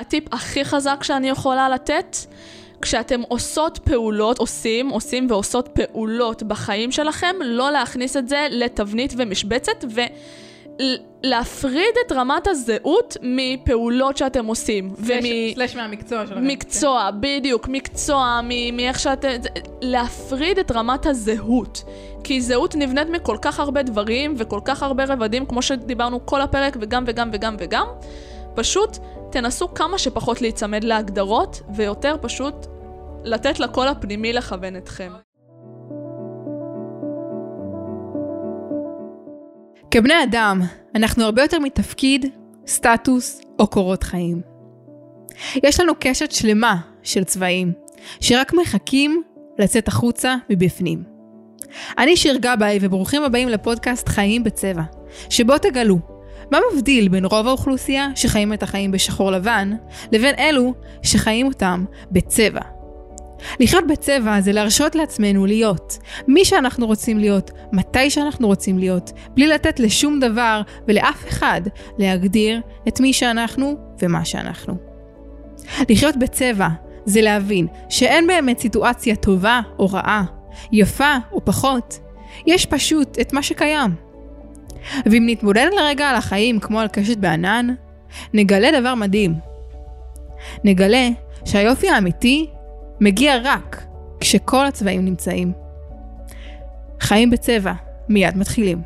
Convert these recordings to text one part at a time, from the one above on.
הטיפ הכי חזק שאני יכולה לתת, כשאתם עושות פעולות, עושים, עושים ועושות פעולות בחיים שלכם, לא להכניס את זה לתבנית ומשבצת ולהפריד את רמת הזהות מפעולות שאתם עושים. סלש מהמקצוע שלכם. מקצוע, בדיוק, מקצוע, מאיך שאתם... להפריד את רמת הזהות. כי זהות נבנית מכל כך הרבה דברים וכל כך הרבה רבדים, כמו שדיברנו כל הפרק, וגם וגם וגם וגם. פשוט תנסו כמה שפחות להיצמד להגדרות, ויותר פשוט לתת לקול הפנימי לכוון אתכם. כבני אדם, אנחנו הרבה יותר מתפקיד, סטטוס או קורות חיים. יש לנו קשת שלמה של צבעים, שרק מחכים לצאת החוצה מבפנים. אני שיר גבאי וברוכים הבאים לפודקאסט חיים בצבע, שבו תגלו מה מבדיל בין רוב האוכלוסייה שחיים את החיים בשחור לבן, לבין אלו שחיים אותם בצבע. לחיות בצבע זה להרשות לעצמנו להיות מי שאנחנו רוצים להיות, מתי שאנחנו רוצים להיות, בלי לתת לשום דבר ולאף אחד להגדיר את מי שאנחנו ומה שאנחנו. לחיות בצבע זה להבין שאין באמת סיטואציה טובה או רעה, יפה או פחות, יש פשוט את מה שקיים. ואם נתמודד לרגע על החיים כמו על קשת בענן, נגלה דבר מדהים. נגלה שהיופי האמיתי מגיע רק כשכל הצבעים נמצאים. חיים בצבע, מיד מתחילים.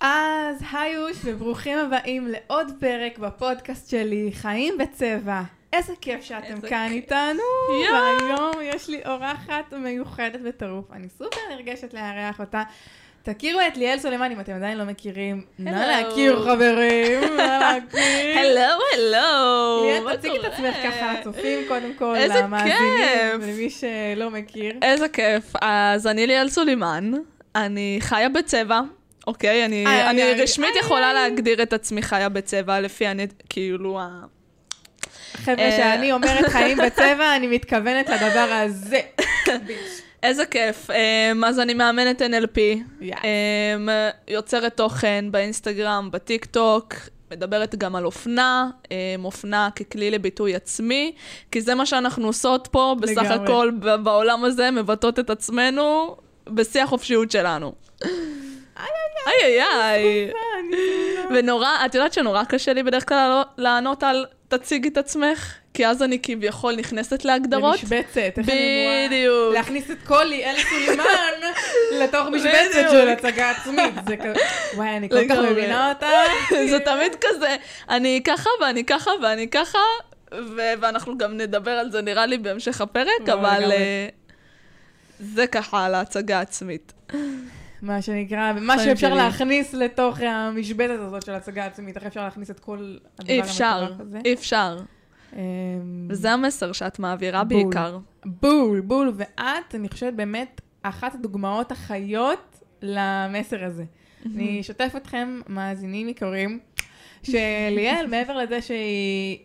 אז היוש וברוכים הבאים לעוד פרק בפודקאסט שלי, חיים בצבע. איזה כיף שאתם איזה כאן כיף. איתנו, והיום יש לי אורחת מיוחדת בטירוף. אני סופר נרגשת לארח אותה. תכירו את ליאל סולימן, אם אתם עדיין לא מכירים. נא להכיר, חברים, נא להכיר. הלו, הלו. ליאל, תציג את עצמך ככה לצופים, קודם כל, למאזינים, למי שלא מכיר. איזה כיף. אז אני ליאל סולימן, אני חיה בצבע. אוקיי, אני, אני רשמית יכולה להגדיר את עצמי חיה בצבע לפי, אני, כאילו, חבר'ה, אה, שאני אומרת חיים בצבע, אני מתכוונת לדבר הזה. איזה כיף. Um, אז אני מאמנת NLP, um, יוצרת תוכן באינסטגרם, בטיק טוק, מדברת גם על אופנה, אופנה ככלי לביטוי עצמי, כי זה מה שאנחנו עושות פה, בסך לגמרי. הכל בעולם הזה, מבטאות את עצמנו בשיא החופשיות שלנו. איי איי איי. ונורא, את יודעת שנורא קשה לי בדרך כלל לענות על תציגי את עצמך, כי אז אני כביכול נכנסת להגדרות. למשבצת, איך אני. בדיוק. להכניס את כל ליאל סולימן לתוך משבצת של הצגה עצמית. זה כזה, וואי, אני כל כך מבינה אותה. זה תמיד כזה, אני ככה ואני ככה ואני ככה, ואנחנו גם נדבר על זה נראה לי בהמשך הפרק, אבל אה, זה ככה על ההצגה העצמית. מה שנקרא, מה שאפשר להכניס לתוך המשבצת הזאת של הצגה עצמית, איך אפשר להכניס את כל הדבר המטורף הזה? אי אפשר, אמ, וזה המסר שאת מעבירה בעיקר. בול, בול, ואת, אני חושבת, באמת אחת הדוגמאות החיות למסר הזה. אני אשתף אתכם, מאזינים יקרים, שליאל, מעבר לזה שהיא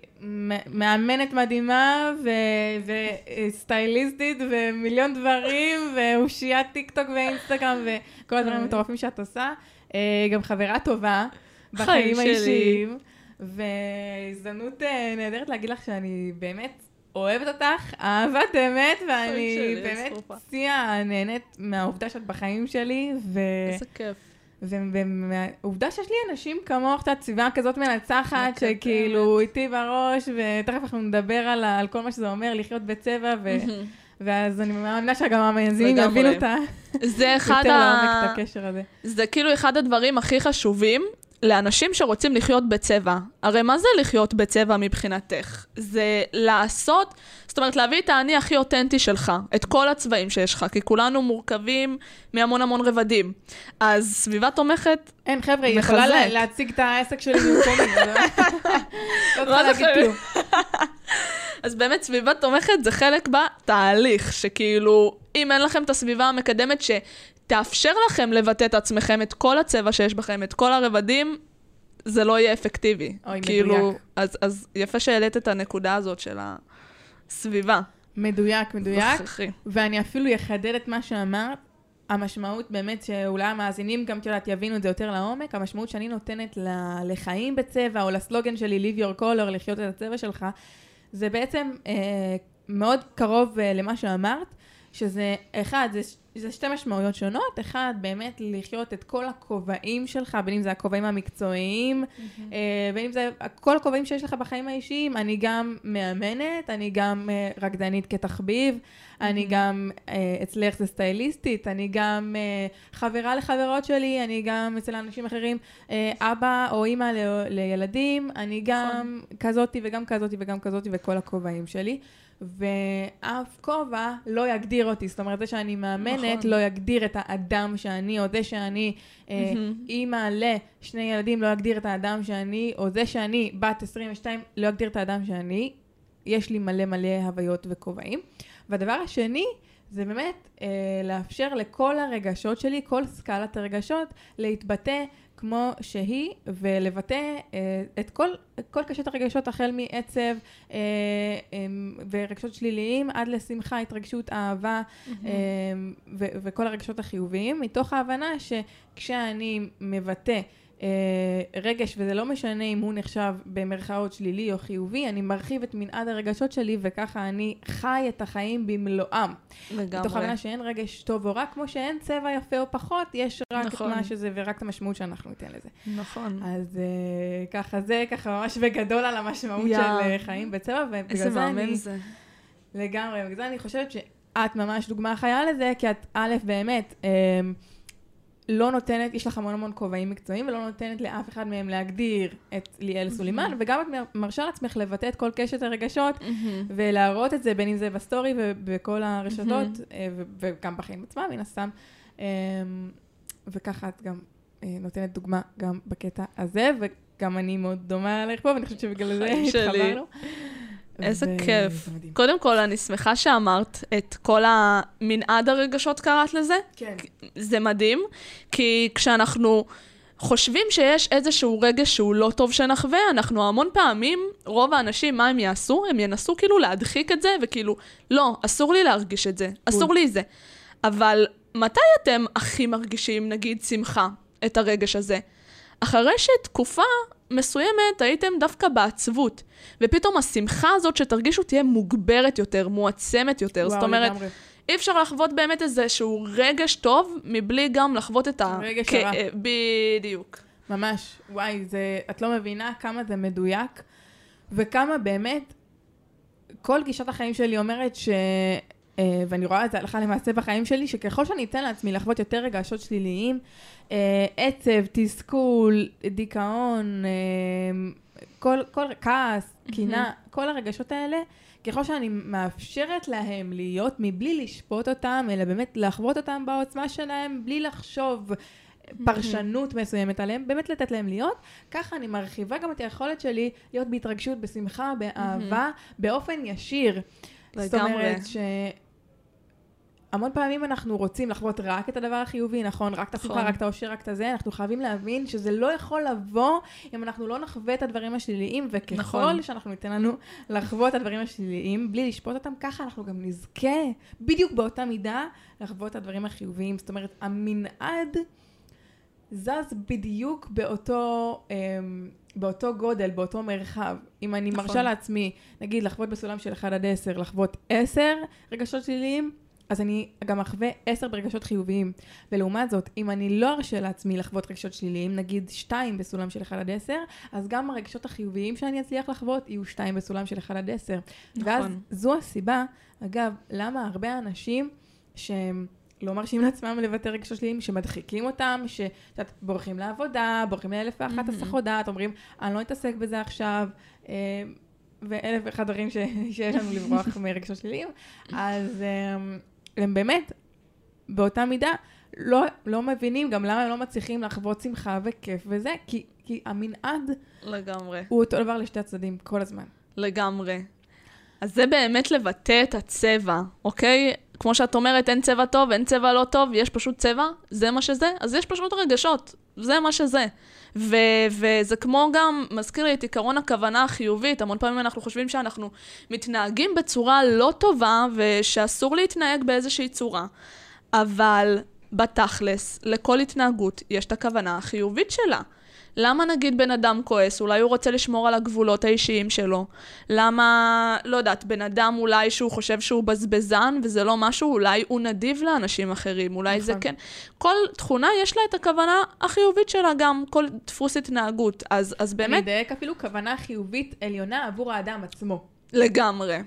מאמנת מדהימה וסטייליסטית ומיליון דברים, ואושיית טיק טוק ואינסטגרם וכל הדברים המטורפים שאת עושה, אה, גם חברה טובה בחיים האישיים. והזדמנות אה, נהדרת להגיד לך שאני באמת אוהבת אותך, אהבת אמת, ואני באמת שיא נהנית מהעובדה שאת בחיים שלי. איזה כיף. והעובדה שיש לי אנשים כמוך, את סביבה כזאת מנצחת, שכאילו איתי בראש, ותכף אנחנו נדבר על, על כל מה שזה אומר, לחיות בצבע, ו... ואז אני מאמינה שגם המאזינים יבינו את ה... זה אחד ה... זה כאילו אחד הדברים הכי חשובים לאנשים שרוצים לחיות בצבע. הרי מה זה לחיות בצבע מבחינתך? זה לעשות, זאת אומרת, להביא את האני הכי אותנטי שלך, את כל הצבעים שיש לך, כי כולנו מורכבים מהמון המון רבדים. אז סביבה תומכת אין, חבר'ה, היא יכולה לה, להציג את העסק שלי במקומי. לא, צריכה להגיד כלום. אז באמת, סביבה תומכת זה חלק בתהליך, שכאילו, אם אין לכם את הסביבה המקדמת ש... תאפשר לכם לבטא את עצמכם, את כל הצבע שיש בכם, את כל הרבדים, זה לא יהיה אפקטיבי. אוי, כאילו, מדויק. אז, אז יפה שהעלית את הנקודה הזאת של הסביבה. מדויק, מדויק. ואני אפילו אחדד את מה שאמרת. המשמעות באמת שאולי המאזינים גם, את יודעת, יבינו את זה יותר לעומק, המשמעות שאני נותנת לחיים בצבע, או לסלוגן שלי, live your color, לחיות את הצבע שלך, זה בעצם אה, מאוד קרוב אה, למה שאמרת, שזה, אחד, זה, זה שתי משמעויות שונות. אחד, באמת לחיות את כל הכובעים שלך, בין אם זה הכובעים המקצועיים, mm-hmm. אה, בין אם זה כל הכובעים שיש לך בחיים האישיים. אני גם מאמנת, אני גם אה, רקדנית כתחביב, mm-hmm. אני גם אה, אצלך זה סטייליסטית, אני גם חברה לחברות שלי, אני גם אצל אנשים אחרים אבא או אימא ל, לילדים, אני גם נכון. כזאתי וגם כזאתי וגם כזאתי וכל הכובעים שלי. ואף כובע לא יגדיר אותי. זאת אומרת, זה שאני מאמנת נכון. לא יגדיר את האדם שאני, או זה שאני. אה, אימא לשני ילדים לא יגדיר את האדם שאני, או זה שאני בת 22 לא יגדיר את האדם שאני. יש לי מלא מלא הוויות וכובעים. והדבר השני, זה באמת אה, לאפשר לכל הרגשות שלי, כל סקלת הרגשות, להתבטא כמו שהיא, ולבטא אה, את כל, כל קשת הרגשות החל מעצב אה, אה, ורגשות שליליים עד לשמחה, התרגשות, אהבה mm-hmm. אה, ו- וכל הרגשות החיוביים, מתוך ההבנה שכשאני מבטא רגש, וזה לא משנה אם הוא נחשב במרכאות שלילי או חיובי, אני מרחיב את מנעד הרגשות שלי, וככה אני חי את החיים במלואם. לגמרי. מתוך הבנה שאין רגש טוב או רע, כמו שאין צבע יפה או פחות, יש רק נכון. את מה שזה ורק את המשמעות שאנחנו ניתן לזה. נכון. אז uh, ככה, זה ככה ממש בגדול על המשמעות יא. של uh, חיים בצבע, ובגלל זה אני... זה. לגמרי, בגלל זה אני חושבת שאת ממש דוגמה חיה לזה, כי את, א', באמת, uh, לא נותנת, יש לך המון המון כובעים מקצועיים, ולא נותנת לאף אחד מהם להגדיר את ליאל סולימן, וגם את מרשה לעצמך לבטא את כל קשת הרגשות, ולהראות את זה, בין אם זה בסטורי ובכל הרשתות, אה, וגם בחיים עצמם, מן הסתם. אמ, וככה את גם אה, נותנת דוגמה גם בקטע הזה, וגם אני מאוד דומה עליך פה, ואני חושבת שבגלל זה התחברנו. איזה ו... כיף. קודם כל, אני שמחה שאמרת את כל המנעד הרגשות, קראת לזה. כן. זה מדהים, כי כשאנחנו חושבים שיש איזשהו רגש שהוא לא טוב שנחווה, אנחנו המון פעמים, רוב האנשים, מה הם יעשו? הם ינסו כאילו להדחיק את זה, וכאילו, לא, אסור לי להרגיש את זה, אסור לי זה. אבל מתי אתם הכי מרגישים, נגיד, שמחה, את הרגש הזה? אחרי שתקופה מסוימת הייתם דווקא בעצבות, ופתאום השמחה הזאת שתרגישו תהיה מוגברת יותר, מועצמת יותר. וואו, זאת אומרת, לגמרי. אי אפשר לחוות באמת איזשהו רגש טוב, מבלי גם לחוות את ה... רגש הרע. בדיוק. ממש, וואי, זה, את לא מבינה כמה זה מדויק, וכמה באמת, כל גישת החיים שלי אומרת ש... אה, ואני רואה את זה הלכה למעשה בחיים שלי, שככל שאני אתן לעצמי לחוות יותר רגשות שליליים, אה, עצב, תסכול, דיכאון, אה, כל, כל כעס, קינה, כל הרגשות האלה, ככל שאני מאפשרת להם להיות מבלי לשפוט אותם, אלא באמת לחוות אותם בעוצמה שלהם, בלי לחשוב פרשנות מסוימת עליהם, באמת לתת להם להיות, ככה אני מרחיבה גם את היכולת שלי להיות בהתרגשות, בשמחה, באהבה, באופן ישיר. לגמרי. זאת אומרת ש... המון פעמים אנחנו רוצים לחוות רק את הדבר החיובי, נכון? רק את השמחה, נכון. רק את האושר, רק את הזה. אנחנו חייבים להבין שזה לא יכול לבוא אם אנחנו לא נחווה את הדברים השליליים, וככל נכון. שאנחנו ניתן לנו לחוות את הדברים השליליים, בלי לשפוט אותם, ככה אנחנו גם נזכה, בדיוק באותה מידה, לחוות את הדברים החיוביים. זאת אומרת, המנעד זז בדיוק באותו... אמ, באותו גודל, באותו מרחב. אם אני נכון. מרשה לעצמי, נגיד, לחוות בסולם של 1 עד 10, לחוות 10 רגשות שליליים, אז אני גם אחווה עשר ברגשות חיוביים. ולעומת זאת, אם אני לא ארשה לעצמי לחוות רגשות שליליים, נגיד שתיים בסולם של 1 עד 10, אז גם הרגשות החיוביים שאני אצליח לחוות יהיו שתיים בסולם של 1 עד 10. נכון. ואז זו הסיבה, אגב, למה הרבה אנשים שהם... לא מרשים לעצמם לבטא רגשות שליליים, שמדחיקים אותם, שאת בורחים לעבודה, בורחים לאלף ואחת הסחות דעת, אומרים, אני לא אתעסק בזה עכשיו, אה, ואלף ואחת דברים שיש לנו לברוח מרגשות שליליים, אז אה, הם באמת, באותה מידה, לא, לא מבינים גם למה הם לא מצליחים לחוות שמחה וכיף וזה, כי, כי המנעד... לגמרי. הוא אותו דבר לשתי הצדדים, כל הזמן. לגמרי. אז זה באמת לבטא את הצבע, אוקיי? כמו שאת אומרת, אין צבע טוב, אין צבע לא טוב, יש פשוט צבע, זה מה שזה, אז יש פשוט רגשות. זה מה שזה. ו- וזה כמו גם, מזכיר לי את עיקרון הכוונה החיובית. המון פעמים אנחנו חושבים שאנחנו מתנהגים בצורה לא טובה, ושאסור להתנהג באיזושהי צורה. אבל בתכלס, לכל התנהגות יש את הכוונה החיובית שלה. למה נגיד בן אדם כועס? אולי הוא רוצה לשמור על הגבולות האישיים שלו. למה, לא יודעת, בן אדם אולי שהוא חושב שהוא בזבזן וזה לא משהו, אולי הוא נדיב לאנשים אחרים, אולי נכון. זה כן. כל תכונה יש לה את הכוונה החיובית שלה גם, כל דפוס התנהגות. אז, אז באמת... אני אדייק אפילו כוונה חיובית עליונה עבור האדם עצמו. לגמרי.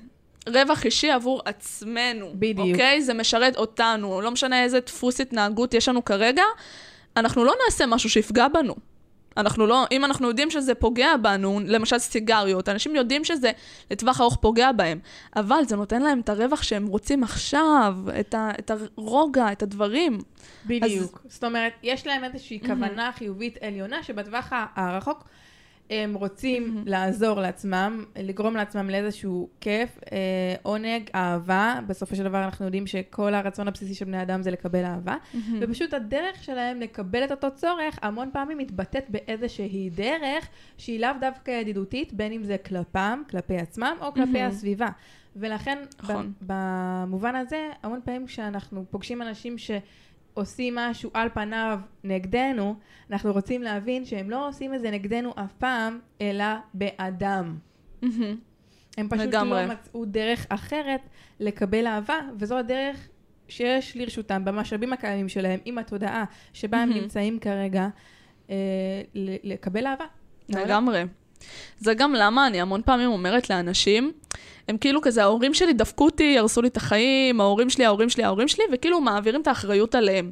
רווח אישי עבור עצמנו. בדיוק. אוקיי? זה משרת אותנו. לא משנה איזה דפוס התנהגות יש לנו כרגע, אנחנו לא נעשה משהו שיפגע בנו. אנחנו לא, אם אנחנו יודעים שזה פוגע בנו, למשל סיגריות, אנשים יודעים שזה לטווח ארוך פוגע בהם, אבל זה נותן להם את הרווח שהם רוצים עכשיו, את, ה, את הרוגע, את הדברים. בדיוק. אז... זאת אומרת, יש להם איזושהי כוונה חיובית עליונה שבטווח הרחוק הם רוצים mm-hmm. לעזור לעצמם, לגרום לעצמם לאיזשהו כיף, אה, עונג, אהבה. בסופו של דבר אנחנו יודעים שכל הרצון הבסיסי של בני אדם זה לקבל אהבה. Mm-hmm. ופשוט הדרך שלהם לקבל את אותו צורך המון פעמים מתבטאת באיזושהי דרך שהיא לאו דווקא ידידותית, בין אם זה כלפם, כלפי עצמם או כלפי mm-hmm. הסביבה. ולכן נכון. במובן הזה, המון פעמים כשאנחנו פוגשים אנשים ש... עושים משהו על פניו נגדנו, אנחנו רוצים להבין שהם לא עושים את זה נגדנו אף פעם, אלא באדם. הם פשוט לגמרי. לא מצאו דרך אחרת לקבל אהבה, וזו הדרך שיש לרשותם במשאבים הקיימים שלהם, עם התודעה שבה הם נמצאים כרגע, אה, לקבל אהבה. לגמרי. זה גם למה אני המון פעמים אומרת לאנשים, הם כאילו כזה, ההורים שלי דפקו אותי, הרסו לי את החיים, ההורים שלי, ההורים שלי, ההורים שלי, וכאילו מעבירים את האחריות עליהם.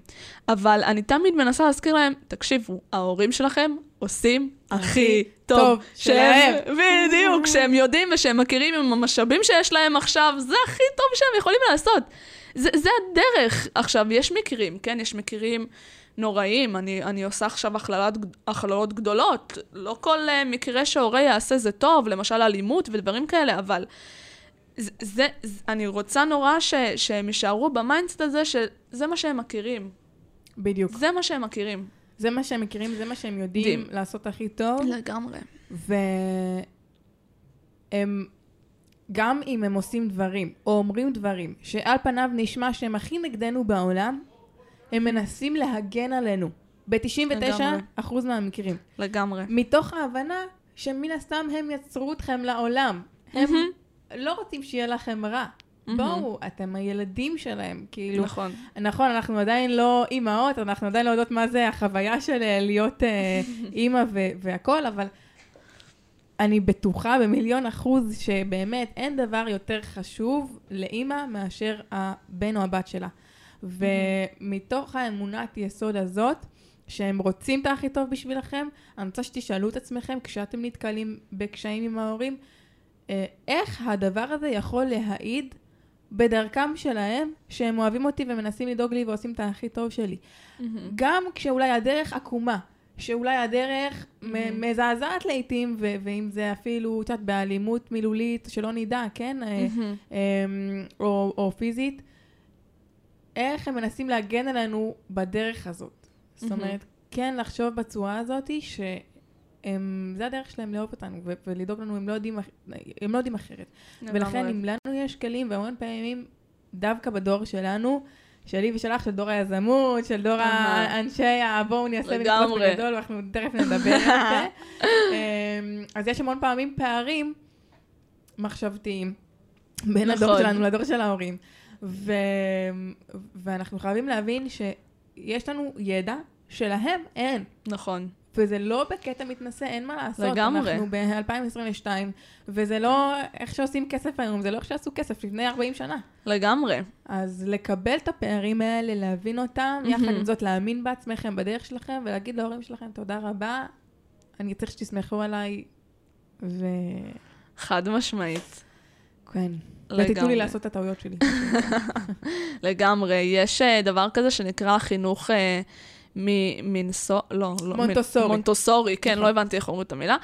אבל אני תמיד מנסה להזכיר להם, תקשיבו, ההורים שלכם עושים הכי טוב שלהם. בדיוק, שהם יודעים ושהם מכירים עם המשאבים שיש להם עכשיו, זה הכי טוב שהם יכולים לעשות. זה, זה הדרך. עכשיו, יש מקרים, כן? יש מקרים נוראים. אני, אני עושה עכשיו הכללת, הכללות גדולות. לא כל אה, מקרה שהורה יעשה זה טוב, למשל אלימות ודברים כאלה, אבל זה, זה, זה, אני רוצה נורא ש, שהם יישארו ב mindset הזה שזה מה שהם מכירים. בדיוק. זה מה שהם מכירים. זה מה שהם מכירים, זה מה שהם יודעים דים. לעשות הכי טוב. לגמרי. והם, גם אם הם עושים דברים, או אומרים דברים, שעל פניו נשמע שהם הכי נגדנו בעולם, הם מנסים להגן עלינו. ב-99% מהמקרים. לגמרי. מתוך ההבנה שמן הסתם הם יצרו אתכם לעולם. הם. לא רוצים שיהיה לכם רע. בואו, אתם הילדים שלהם, כאילו. נכון. נכון, אנחנו עדיין לא אימהות, אנחנו עדיין לא יודעות מה זה החוויה של אה, להיות אה, אימא והכול, אבל אני בטוחה במיליון אחוז שבאמת אין דבר יותר חשוב לאימא מאשר הבן או הבת שלה. ומתוך האמונת יסוד הזאת, שהם רוצים את הכי טוב בשבילכם, אני רוצה שתשאלו את עצמכם כשאתם נתקלים בקשיים עם ההורים, אה, איך הדבר הזה יכול להעיד בדרכם שלהם, שהם אוהבים אותי ומנסים לדאוג לי ועושים את הכי טוב שלי. Mm-hmm. גם כשאולי הדרך עקומה, שאולי הדרך mm-hmm. מזעזעת לעיתים, ו- ואם זה אפילו, את יודעת, באלימות מילולית, שלא נדע, כן? Mm-hmm. או, או פיזית, איך הם מנסים להגן עלינו בדרך הזאת. זאת אומרת, כן לחשוב בצורה הזאת שהם, זה הדרך שלהם לאהוב אותנו ו- ולדאוג לנו, הם לא יודעים, הם לא יודעים אחרת. ולכן אם לנו יש כלים, והמון פעמים, דווקא בדור שלנו, שלי ושלך, של דור היזמות, של דור האנשי הבואו נעשה ונקרוס בגדול, ואנחנו תכף נדבר על זה. אמ, אז יש המון פעמים פערים מחשבתיים בין הדור נכון. שלנו לדור של ההורים. ו... ואנחנו חייבים להבין שיש לנו ידע שלהם אין. נכון. וזה לא בקטע מתנשא, אין מה לעשות. לגמרי. אנחנו ב-2022, וזה לא איך שעושים כסף היום, זה לא איך שעשו כסף לפני 40 שנה. לגמרי. אז לקבל את הפערים האלה, להבין אותם, mm-hmm. יחד עם זאת להאמין בעצמכם, בדרך שלכם, ולהגיד להורים שלכם תודה רבה, אני צריך שתסמכו עליי, ו... חד משמעית. כן. לגמרי. ותיתנו לי לעשות את הטעויות שלי. לגמרי. יש uh, דבר כזה שנקרא חינוך uh, ממינסו... לא, לא. מונטוסורי. מונטוסורי, כן, נכון. לא הבנתי איך אומרים את המילה.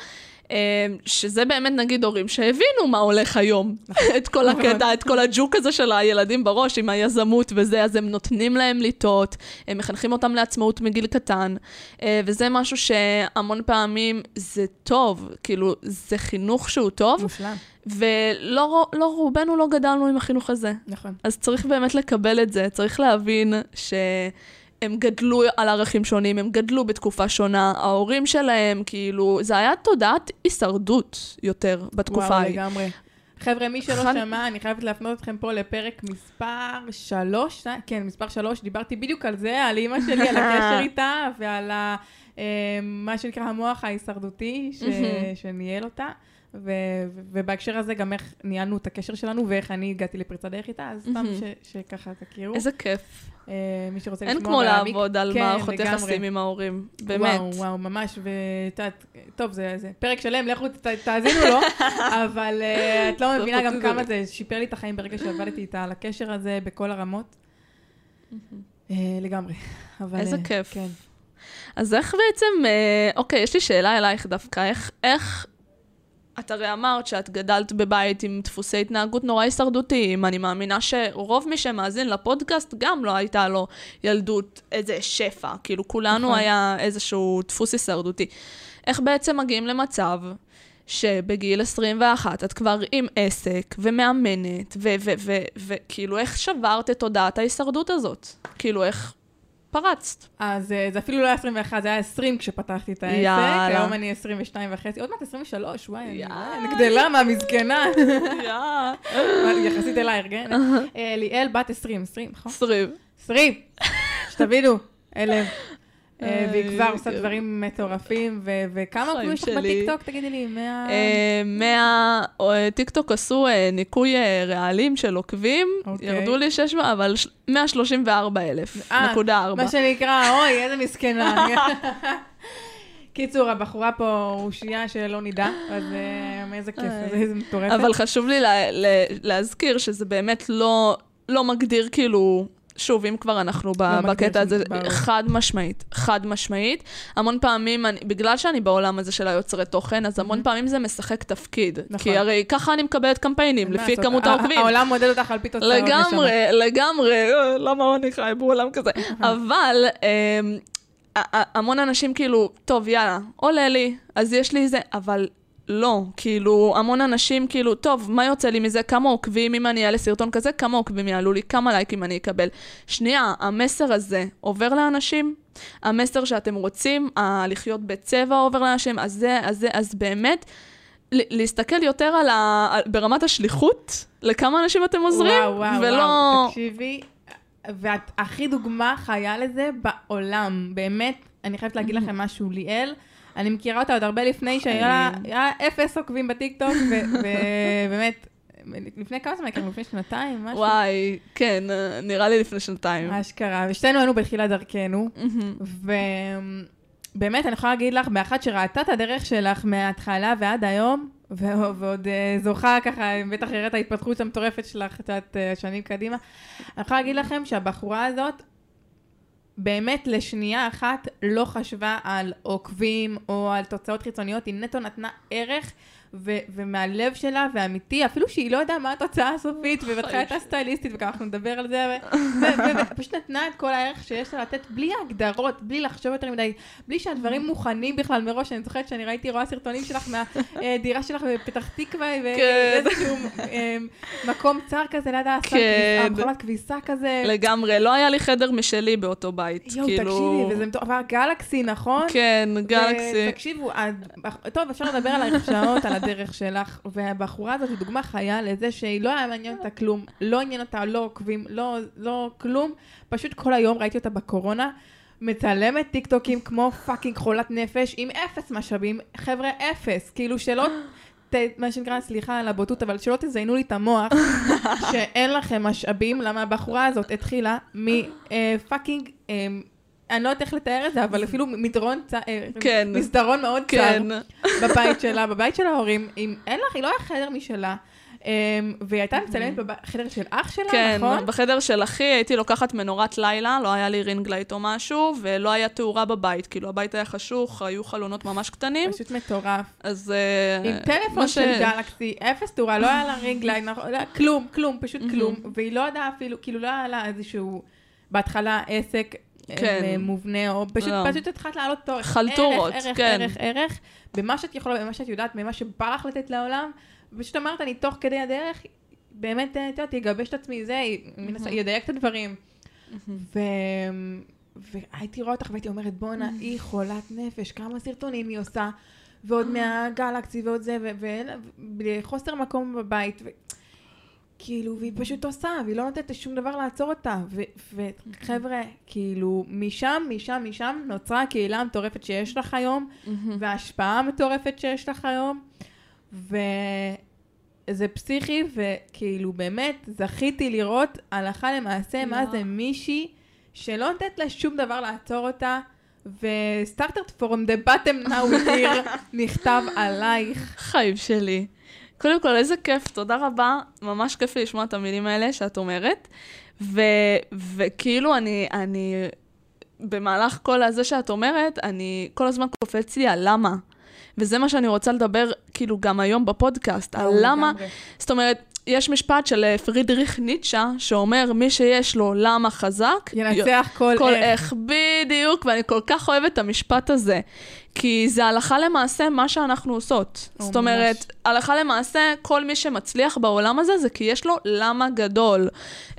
אה, שזה באמת נגיד הורים שהבינו מה הולך היום. את כל הקטע, את כל הג'וק הזה של הילדים בראש עם היזמות וזה, אז הם נותנים להם לטעות, הם מחנכים אותם לעצמאות מגיל קטן, אה, וזה משהו שהמון פעמים זה טוב, כאילו, זה חינוך שהוא טוב, מושלם. ולא לא, רובנו לא גדלנו עם החינוך הזה. נכון. אז צריך באמת לקבל את זה, צריך להבין שהם גדלו על ערכים שונים, הם גדלו בתקופה שונה, ההורים שלהם, כאילו, זה היה תודעת הישרדות יותר בתקופה וואו, ההיא. לגמרי. חבר'ה, מי שלא חד- שמע, אני חייבת להפנות אתכם פה לפרק מספר שלוש? כן, מספר שלוש, דיברתי בדיוק על זה, על אימא שלי, על הקשר איתה, ועל ה, אה, מה שנקרא המוח ההישרדותי, ש. שניהל אותה. ו- ו- ובהקשר הזה גם איך ניהלנו את הקשר שלנו ואיך אני הגעתי לפריצת דרך איתה, אז סתם. ש- שככה תכירו. איזה כיף. אה, מי שרוצה אין לשמוע כמו ולהעמיק. לעבוד על כן, מערכות. יחסים עם ההורים, באמת. וואו, וואו, ממש, ואת יודעת, טוב, זה, זה פרק שלם, לכו ת, תאזינו לו, אבל uh, את לא זה מבינה גם. כמה זה שיפר לי את החיים ברגע שעבדתי איתה על הקשר הזה בכל הרמות. Uh, לגמרי. אבל, איזה כיף. כן. אז איך בעצם, אוקיי, יש לי שאלה אלייך דווקא, איך, איך, את הרי אמרת שאת גדלת בבית עם דפוסי התנהגות נורא הישרדותיים, אני מאמינה שרוב מי שמאזין לפודקאסט גם לא הייתה לו ילדות איזה שפע, כאילו כולנו נכון. היה איזשהו דפוס הישרדותי. איך בעצם מגיעים למצב שבגיל 21 את כבר עם עסק ומאמנת, וכאילו איך שברת את תודעת ההישרדות הזאת? כאילו איך פרצת? אז אה, זה אפילו לא היה 21, זה היה 20 כשפתחתי את העסק. יאללה. היום אני 22 וחצי, עוד מעט 23, וואי, אני יאללה. גדלה מהמסכנה. יא. יחסית אלייך, כן? אה, ליאל בת 20, 20, נכון? עשרים. 20, שתבינו, אלה. אה, והיא, אה, כבר עושה כן. דברים מטורפים, וכמה עוקבים יש לך. בטיקטוק, תגידי לי, 100... אה, מה... אה, טיקטוק עשו אה, ניקוי אה, רעלים של עוקבים, אוקיי. ירדו לי 600, אבל ש- 134 אלף, אה, נקודה ארבע. מה שנקרא, אוי, איזה מסכנה. קיצור, הבחורה פה אושייה שלא נדע, אז אה, איזה כיף. איזה מטורפת. אבל חשוב לי לה, לה, להזכיר שזה באמת לא, לא מגדיר כאילו... שוב, אם כבר אנחנו לא בקטע הזה. חד משמעית, חד משמעית. המון פעמים, אני, בגלל שאני בעולם הזה של היוצרי תוכן, אז המון פעמים זה משחק תפקיד. נכון. כי הרי ככה אני מקבלת קמפיינים, לפי כמות העוקבים. העולם מודד אותך על פי תוצאות. לגמרי, לגמרי, אה, למה אני חי בעולם כזה? אבל אמ, המון אנשים כאילו, טוב, יאללה, עולה לי, אז יש לי זה, אבל לא, כאילו, המון אנשים כאילו, טוב, מה יוצא לי מזה? כמה עוקבים אם אני אעלה סרטון כזה? כמה עוקבים יעלו לי? כמה לייקים אני אקבל? שנייה, המסר הזה עובר לאנשים? המסר שאתם רוצים, ה- לחיות בצבע עובר לאנשים? אז זה, אז זה, אז באמת... ל- להסתכל יותר על ה... על- ברמת השליחות, לכמה אנשים אתם עוזרים, וואו, וואו, ולא... וואו, תקשיבי, ואת הכי דוגמה חיה לזה בעולם, באמת, אני חייבת להגיד לכם משהו, ליאל, אני מכירה אותה עוד הרבה לפני שהיה לה היה לה אפס עוקבים בטיקטוק, ובאמת, לפני כמה זמן הכרנו? לפני שנתיים? משהו? וואי, כן, אה, נראה לי לפני שנתיים. אשכרה, ושתינו היינו בתחילת דרכנו. ובאמת, אני יכולה להגיד לך, באחת שראתה את הדרך שלך מההתחלה ועד היום, ועוד אה, זוכה ככה, בטח הראית ההתפתחות המטורפת שלך, את יודעת, אה, שנים קדימה. אני יכולה להגיד לכם שהבחורה הזאת, באמת לשנייה אחת לא חשבה על עוקבים או על תוצאות חיצוניות, היא נטו נתנה ערך. ו- ומהלב שלה, ואמיתי, אפילו שהיא לא יודעה מה התוצאה הסופית, ובהתחלה הייתה סטייליסטית, וככה אנחנו נדבר על זה, ופשוט נתנה את כל הערך שיש לה לתת, בלי ההגדרות, בלי לחשוב יותר מדי, בלי שהדברים מוכנים בכלל מראש. אני זוכרת שאני ראיתי, רואה סרטונים שלך מהדירה שלך בפתח תקווה, כן. ואיזשהו אה, מקום צר כזה ליד הסל, כן. המכונת כביסה כזה. לגמרי, לא היה לי חדר משלי באותו בית, יואו, כאילו... תקשיבי, וזה מטורף, גלקסי, נכון? כן, גלקסי. ותקשיבו, את- טוב, אפשר לדבר עלייך שעות, על הדרך שלך, והבחורה הזאת היא דוגמה חיה לזה שהיא לא היה מעניין אותה כלום, לא עניין אותה, לא עוקבים, לא, לא כלום, פשוט כל היום ראיתי אותה בקורונה. מצלמת טיקטוקים כמו fucking חולת נפש עם אפס משאבים, חבר'ה אפס, כאילו שלא, ת, מה שנקרא, סליחה על הבוטות, אבל שלא תזיינו לי את המוח שאין לכם משאבים, למה הבחורה הזאת התחילה מ fucking, אני לא יודעת איך לתאר את זה, אבל אפילו מדרון, צ- אה, כן. מסדרון מאוד צר. כן. בבית שלה, בבית של ההורים, אם אין לך, היא לא היה חדר משלה. אמ, והיא הייתה מצלמת בחדר של אח שלה, כן, נכון? כן, בחדר של אחי הייתי לוקחת מנורת לילה, לא היה לי ring light או משהו, ולא היה תאורה בבית, כאילו הבית היה חשוך, היו חלונות ממש קטנים. פשוט מטורף. אז... אה, עם טלפון של גלקסי, אפס תאורה, לא היה לה ring light, נכון, לא, כלום, כלום, פשוט כלום. והיא לא ידעה אפילו, כאילו לא היה לה איזשהו, בהתחלה עסק. אה, כן. מובנה, או פשוט, לא. פשוט התחלת לעלות אותו חלטורות, ערך, כן. ערך, ערך, ערך, במה שאת יכולה, במה שאת יודעת, במה שבא לך לתת לעולם, ופשוט אמרת, אני תוך כדי הדרך, באמת, אה, את יודעת, יגבש את עצמי, זה, ידייק את הדברים. והייתי רואה אותך והייתי אומרת, בואנה, היא חולת נפש, כמה סרטונים היא עושה, ועוד מהגלקסי ועוד זה, וחוסר מקום בבית. כאילו, והיא פשוט עושה, והיא לא נותנת לשום דבר לעצור אותה. וחבר'ה, כאילו, משם, משם, משם נוצרה הקהילה המטורפת שיש לך היום, וההשפעה המטורפת שיש לך היום. וזה פסיכי, וכאילו באמת זכיתי לראות הלכה למעשה מה זה מישהי שלא נותנת לה שום דבר לעצור אותה, וסטארטר פורום דה באטם נאו here נכתב עלייך. חיים שלי. קודם כל, איזה כיף, תודה רבה. ממש כיף לי לשמוע את המילים האלה שאת אומרת. ו, וכאילו אני, אני, במהלך כל הזה שאת אומרת, אני כל הזמן קופץ לי על למה. וזה מה שאני רוצה לדבר, כאילו, גם היום בפודקאסט, על למה... זאת אומרת, יש משפט של אה, פרידריך ניטשה, שאומר, מי שיש לו למה חזק... ינצח כל, כל איך. איך. בדיוק, ואני כל כך אוהבת את המשפט הזה. כי זה הלכה למעשה מה שאנחנו עושות. או זאת אומרת, ממש. הלכה למעשה, כל מי שמצליח בעולם הזה, זה כי יש לו למה גדול.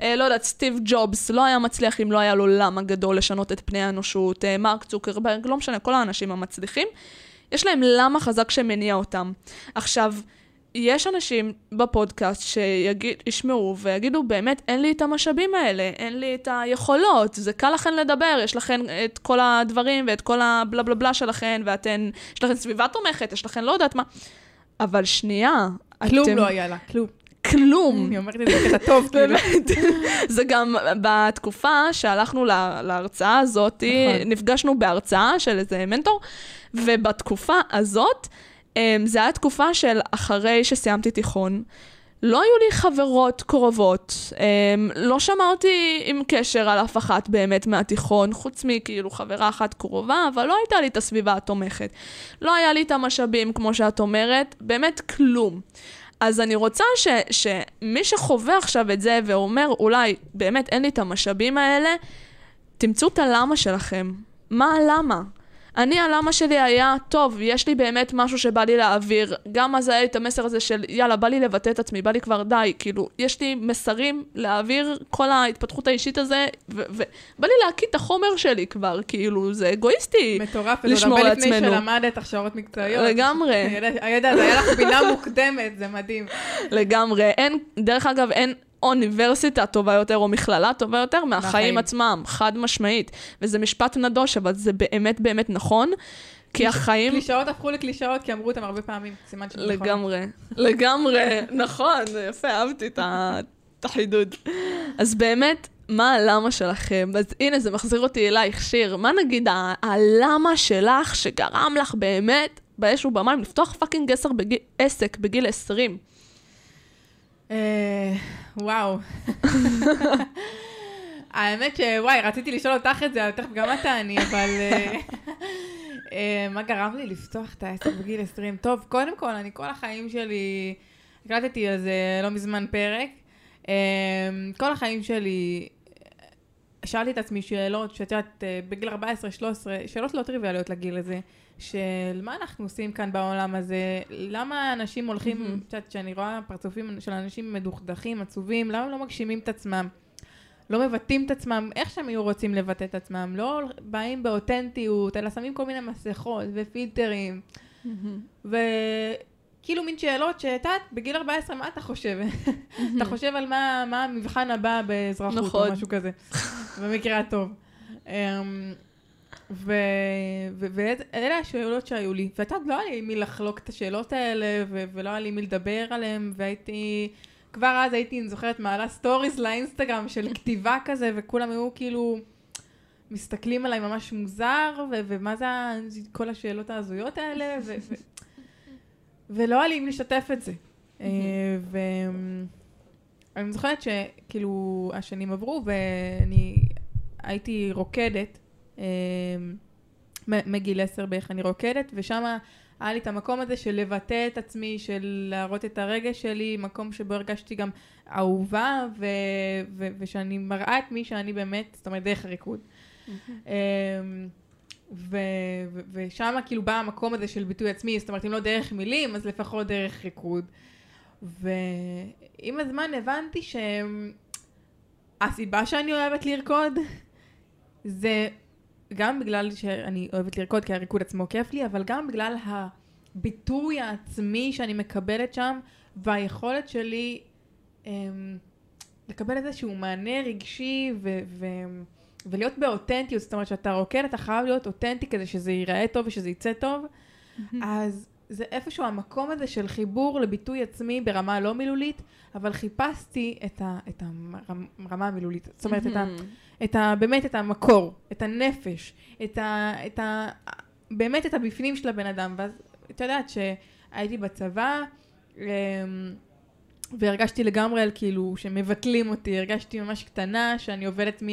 אה, לא יודעת, סטיב ג'ובס לא היה מצליח אם לא היה לו למה גדול לשנות את פני האנושות. אה, מרק צוקרברג, לא משנה, כל האנשים המצליחים. יש להם למה חזק שמניע אותם. עכשיו, יש אנשים בפודקאסט שישמעו ויגידו, באמת, אין לי את המשאבים האלה, אין לי את היכולות, זה קל לכן לדבר, יש לכן את כל הדברים ואת כל הבלה בלה בלה שלכן, ואתן, יש לכן סביבה תומכת, יש לכן לא יודעת מה. אבל שנייה, כלום אתם... לא היה לה, כלום. כלום. אני אומרת את זה בקטע טוב, כאילו. זה גם בתקופה שהלכנו להרצאה הזאת, נכון. נפגשנו בהרצאה של איזה מנטור, ובתקופה הזאת, אמ, זה היה תקופה של אחרי שסיימתי תיכון. לא היו לי חברות קרובות, אמ, לא שמרתי עם קשר על אף אחת באמת מהתיכון, חוץ מכאילו חברה אחת קרובה, אבל לא הייתה לי את הסביבה התומכת. לא היה לי את המשאבים, כמו שאת אומרת, באמת כלום. אז אני רוצה ש, שמי שחווה עכשיו את זה ואומר, אולי באמת אין לי את המשאבים האלה, תמצאו את הלמה שלכם. מה הלמה? אני, הלמה שלי היה, טוב, יש לי באמת משהו שבא לי להעביר. גם אז היה לי את המסר הזה של, יאללה, בא לי לבטא את עצמי, בא לי כבר די. כאילו, יש לי מסרים להעביר כל ההתפתחות האישית הזה, ובא לי להקיא את החומר שלי כבר, כאילו, זה אגואיסטי מטורף, לשמור על עצמנו. מטורף, לפני שלמדת הכשרות מקצועיות. לגמרי. הידע, זה היה לך בינה מוקדמת, זה מדהים. לגמרי. אין, דרך אגב, אין... אוניברסיטה טובה יותר או מכללה טובה יותר מהחיים מהחיים. עצמם, חד משמעית. וזה משפט נדוש, אבל זה באמת באמת נכון. כי החיים... קלישאות הפכו לקלישאות כי אמרו אותם הרבה פעמים, סימן שזה נכון. לגמרי, לגמרי, נכון, יפה, אהבתי את החידוד. אז באמת, מה הלמה שלכם? אז הנה, זה מחזיר אותי אלייך, שיר. מה נגיד הלמה שלך שגרם לך באמת באש ובמים לפתוח fucking עסק בגיל 20? אה, וואו. האמת שוואי, רציתי לשאול אותך את זה, תכף גם את תעני, אבל... אה, אה, מה גרם לי לפתוח את העסק בגיל 20? טוב, קודם כל, אני כל החיים שלי, הקלטתי על זה לא מזמן פרק. כל החיים שלי, שאלתי את עצמי שאלות, שאת יודעת, בגיל 14-13, שאלות לא טריוויאליות לגיל הזה. של מה אנחנו עושים כאן בעולם הזה, למה אנשים הולכים, את יודעת, כשאני רואה פרצופים של אנשים מדוכדכים, עצובים, למה לא מגשימים את עצמם? לא מבטאים את עצמם איך שהם היו רוצים לבטא את עצמם, לא באים באותנטיות, אלא שמים כל מיני מסכות ופילטרים. וכאילו מין שאלות שאת יודעת, בגיל 14, מה אתה חושב? אתה חושב על מה, מה המבחן הבא באזרחות נכון. או משהו כזה, במקרה הטוב. ואלה השאלות שהיו לי, ואתה לא היה לי מי לחלוק את השאלות האלה, ו- ולא היה לי מי לדבר עליהן, והייתי, כבר אז הייתי, אני זוכרת, מעלה סטוריז לאינסטגרם של כתיבה כזה, וכולם היו כאילו מסתכלים עליי ממש מוזר, ו- ומה זה כל השאלות ההזויות האלה, ו- ו- ולא היה לי מי לשתף את זה. אה, ואני זוכרת שכאילו השנים עברו ואני הייתי רוקדת, מגיל עשר בערך אני רוקדת, ושם היה לי את המקום הזה של לבטא את עצמי, של להראות את הרגש שלי, מקום שבו הרגשתי גם אהובה, ו- ו- ושאני מראה את מי שאני באמת, זאת אומרת, דרך הריקוד. Mm-hmm. ו- ו- ושם כאילו בא המקום הזה של ביטוי עצמי, זאת אומרת, אם לא דרך מילים, אז לפחות דרך ריקוד. ועם הזמן הבנתי שהסיבה שאני אוהבת לרקוד זה גם בגלל שאני אוהבת לרקוד, כי הריקוד עצמו כיף לי, אבל גם בגלל הביטוי העצמי שאני מקבלת שם, והיכולת שלי אמ, לקבל איזשהו מענה רגשי ו- ו- ולהיות באותנטיות, זאת אומרת שאתה רוקד, אתה חייב להיות אותנטי כדי שזה ייראה טוב ושזה יצא טוב, אז זה איפשהו המקום הזה של חיבור לביטוי עצמי ברמה לא מילולית, אבל חיפשתי את, ה, את הרמה המילולית, זאת אומרת, את, ה, את ה, באמת את המקור, את הנפש, את ה, את ה, באמת את הבפנים של הבן אדם, ואז את יודעת שהייתי בצבא, אמ, והרגשתי לגמרי על כאילו שמבטלים אותי, הרגשתי ממש קטנה, שאני עובדת מ...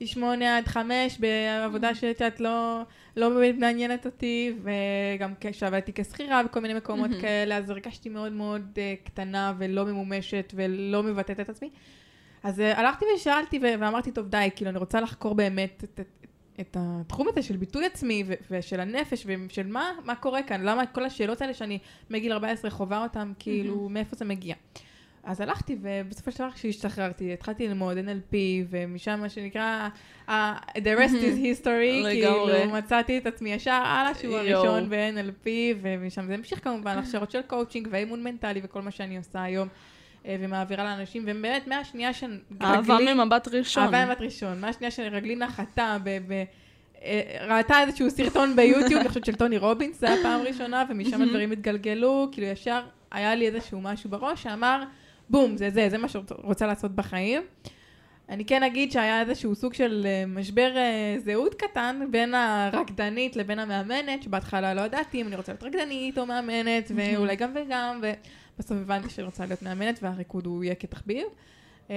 משמונה עד חמש בעבודה שאת יודעת לא, לא באמת מעניינת אותי, וגם כשעבדתי כשכירה בכל מיני מקומות mm-hmm. כאלה, אז הרגשתי מאוד מאוד uh, קטנה ולא ממומשת ולא מבטאת את עצמי. אז uh, הלכתי ושאלתי ואמרתי, טוב די, כאילו אני רוצה לחקור באמת את, את, את התחום הזה של ביטוי עצמי ו- ושל הנפש ושל מה, מה קורה כאן, למה כל השאלות האלה שאני מגיל 14 חווה אותן, כאילו, mm-hmm. מאיפה זה מגיע. אז הלכתי, ובסופו של דבר כשהשתחררתי, התחלתי ללמוד NLP, ומשם מה שנקרא, uh, the rest is history, כאילו מצאתי את עצמי ישר על השיעור הראשון ב-NLP, ומשם זה המשיך כמובן, הכשרות של קואוצ'ינג ואימון מנטלי וכל מה שאני עושה היום. אה, ומעבירה לאנשים, ובאמת מהשנייה שרגלי... אהבה ממבט ראשון. אהבה ממבט ראשון. מהשנייה שרגלי נחתה ב... ב אה, ראתה איזשהו סרטון ביוטיוב, אני חושבת של טוני רובינס, זה היה פעם ראשונה, ומשם הדברים התגלגלו, כאילו ישר היה לי איזשהו משהו בראש שאמר, בום, זה זה, זה מה שרוצה לעשות בחיים. אני כן אגיד שהיה איזשהו סוג של אה, משבר זהות קטן בין הרקדנית לבין המאמנת, שבהתחלה לא ידעתי אם אני רוצה להיות רקדנית או מאמנת, ואולי גם וגם, ובסוף הבנתי שאני רוצה להיות מאמנת והריקוד הוא יהיה כתחביב. אמ,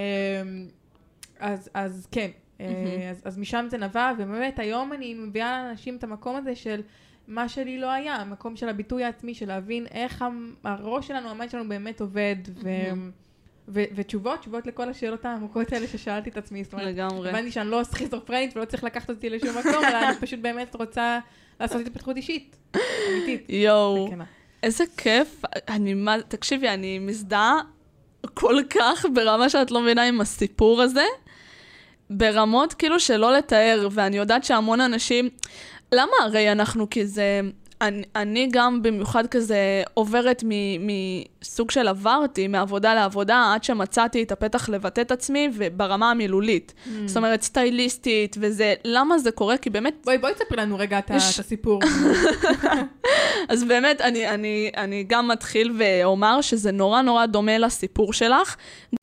אז, אז כן, אה, אז, אז משם זה נבע, ובאמת היום אני מביאה לאנשים את המקום הזה של מה שלי לא היה, המקום של הביטוי העצמי, של להבין איך הראש שלנו, ה mind שלנו באמת עובד, ו... ו- ותשובות, תשובות לכל השאלות העמוקות האלה ששאלתי את עצמי. זאת אומרת, לגמרי. הבנתי שאני לא סכיזופרנית ולא צריך לקחת אותי לשום מקום, אלא אני פשוט באמת רוצה לעשות התפתחות אישית, אמיתית. יואו, איזה כיף. אני, מה, תקשיבי, אני מזדהה כל כך ברמה שאת לא מבינה עם הסיפור הזה. ברמות כאילו שלא לתאר, ואני יודעת שהמון אנשים, למה הרי אנחנו כזה... אני, אני גם במיוחד כזה עוברת מסוג של עברתי מעבודה לעבודה עד שמצאתי את הפתח לבטא את עצמי וברמה המילולית. Mm. זאת אומרת, סטייליסטית וזה, למה זה קורה? כי באמת... בואי, בואי תספרי לנו רגע את, יש... את הסיפור. אז באמת, אני, אני, אני גם מתחיל ואומר שזה נורא נורא דומה לסיפור שלך.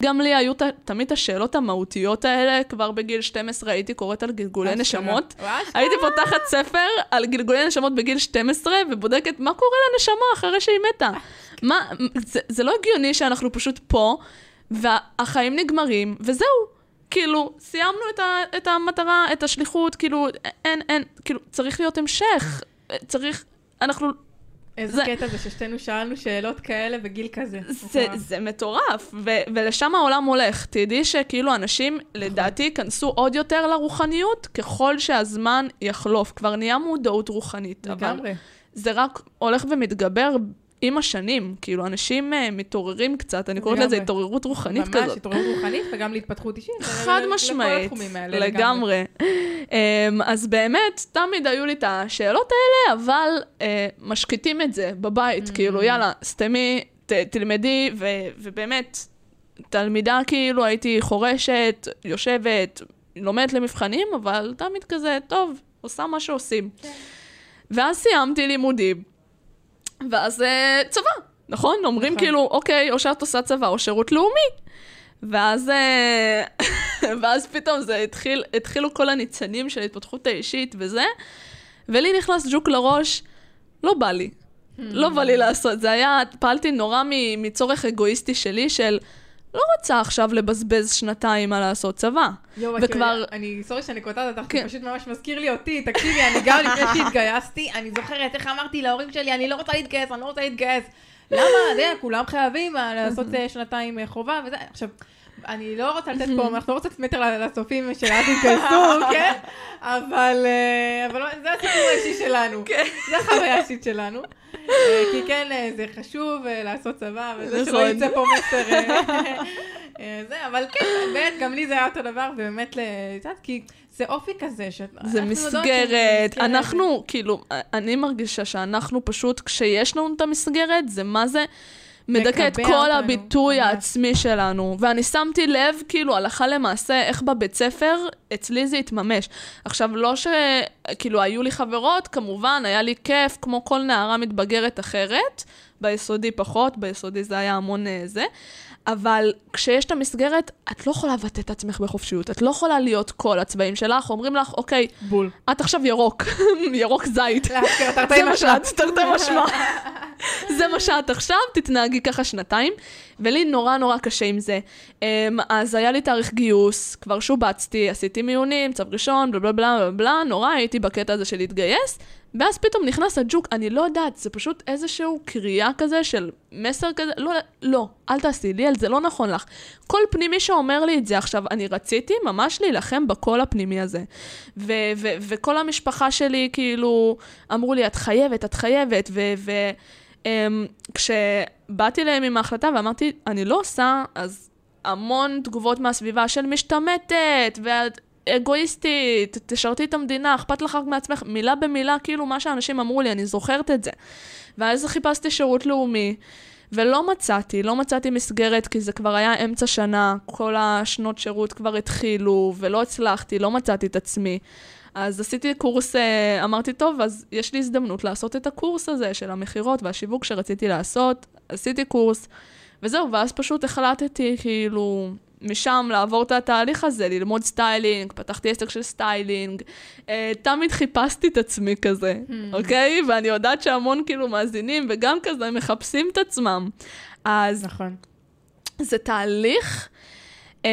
גם לי היו ת, תמיד השאלות המהותיות האלה, כבר בגיל 12 הייתי קוראת על גלגולי נשמות. הייתי פותחת ספר על גלגולי נשמות בגיל 12 ובודקת מה קורה לנשמה אחרי שהיא מתה. מה, זה, זה לא הגיוני שאנחנו פשוט פה, והחיים נגמרים, וזהו. כאילו, סיימנו את, ה, את המטרה, את השליחות, כאילו, אין, אין, כאילו, צריך להיות המשך. צריך, אנחנו איזה זה... קטע זה ששתינו שאלנו שאלות כאלה בגיל כזה. זה, זה מטורף, ו- ולשם העולם הולך. תדעי שכאילו אנשים, לדעתי, ייכנסו עוד יותר לרוחניות ככל שהזמן יחלוף. כבר נהיה מודעות רוחנית. לגמרי. זה רק הולך ומתגבר עם השנים, כאילו, אנשים uh, מתעוררים קצת, אני קוראת לזה התעוררות רוחנית ממש, כזאת. ממש, התעוררות רוחנית וגם להתפתחות אישית. חד משמעית, האלה, לגמרי. um, אז באמת, תמיד היו לי את השאלות האלה, אבל uh, משקיטים את זה בבית, mm. כאילו, יאללה, סתמי, ת, תלמדי, ו, ובאמת, תלמידה כאילו הייתי חורשת, יושבת, לומדת למבחנים, אבל תמיד כזה, טוב, עושה מה שעושים. כן. ואז סיימתי לימודים. ואז אה, צבא, נכון? אומרים נכון. כאילו, אוקיי, או שאת עושה צבא או שירות לאומי. ואז, אה, ואז פתאום זה התחיל, התחילו כל הניצנים של ההתפתחות האישית וזה, ולי נכנס ג'וק לראש, לא בא לי. לא בא לי לעשות. זה היה, פעלתי נורא מצורך אגואיסטי שלי של... לא רוצה עכשיו לבזבז שנתיים על לעשות צבא. יואו, וכבר... אני, סורי שאני קוטעת אותך, כן. זה פשוט ממש מזכיר לי אותי. תקשיבי, אני גם לפני שהתגייסתי, אני זוכרת איך אמרתי להורים שלי, אני לא רוצה להתגייס, אני לא רוצה להתגייס. למה? יודע, כולם חייבים אה, לעשות אה, שנתיים אה, חובה וזה. עכשיו, אני לא רוצה לתת פה, אנחנו לא רוצים לתת מטר לצופים של אל תתגייסו, כן? אבל זה הסיפור האישי שלנו. כן. זה החוויה האישית שלנו. כי כן, זה חשוב לעשות צבא, וזה שלא נכון. יצא פה מסר. זה, אבל כן, באמת, גם לי זה היה אותו דבר, ובאמת, כי זה אופי כזה, ש... זה מסגרת. אנחנו, כאילו, אני מרגישה שאנחנו פשוט, כשיש לנו את המסגרת, זה מה זה... מדכא את כל הביטוי העצמי שלנו. ואני שמתי לב, כאילו, הלכה למעשה, איך בבית ספר, אצלי זה התממש. עכשיו, לא ש... כאילו, היו לי חברות, כמובן, היה לי כיף, כמו כל נערה מתבגרת אחרת. ביסודי פחות, ביסודי זה היה המון אה, זה. אבל כשיש את המסגרת, את לא יכולה לבטא את עצמך בחופשיות. את לא יכולה להיות כל הצבעים שלך, אומרים לך, אוקיי, בול. את עכשיו ירוק, ירוק זית. מה שאת, תרתי משמע. זה מה שאת עכשיו, תתנהגי ככה שנתיים. ולי נורא נורא קשה עם זה. אמ, אז היה לי תאריך גיוס, כבר שובצתי, עשיתי מיונים, צו ראשון, בלה בלה בלה בלה, נורא הייתי בקטע הזה של להתגייס. ואז פתאום נכנס הג'וק, אני לא יודעת, זה פשוט איזשהו קריאה כזה של מסר כזה, לא, לא, אל תעשי לי זה, לא נכון לך. כל פנימי שאומר לי את זה עכשיו, אני רציתי ממש להילחם בקול הפנימי הזה. ו- ו- וכל המשפחה שלי כאילו אמרו לי, את חייבת, את חייבת, וכשבאתי אמ, להם עם ההחלטה ואמרתי, אני לא עושה, אז המון תגובות מהסביבה של משתמטת, ואת אגואיסטית, תשרתי את המדינה, אכפת לך רק מעצמך, מילה במילה, כאילו מה שאנשים אמרו לי, אני זוכרת את זה. ואז חיפשתי שירות לאומי, ולא מצאתי, לא מצאתי מסגרת, כי זה כבר היה אמצע שנה, כל השנות שירות כבר התחילו, ולא הצלחתי, לא מצאתי את עצמי. אז עשיתי קורס, אה, אמרתי, טוב, אז יש לי הזדמנות לעשות את הקורס הזה של המכירות והשיווק שרציתי לעשות, עשיתי קורס, וזהו, ואז פשוט החלטתי, כאילו, משם לעבור את התהליך הזה, ללמוד styling, פתחתי עסק של styling, uh, תמיד חיפשתי את עצמי כזה, hmm. אוקיי? ואני יודעת שהמון כאילו מאזינים וגם כזה מחפשים את עצמם. אז... נכון. זה תהליך... Uh,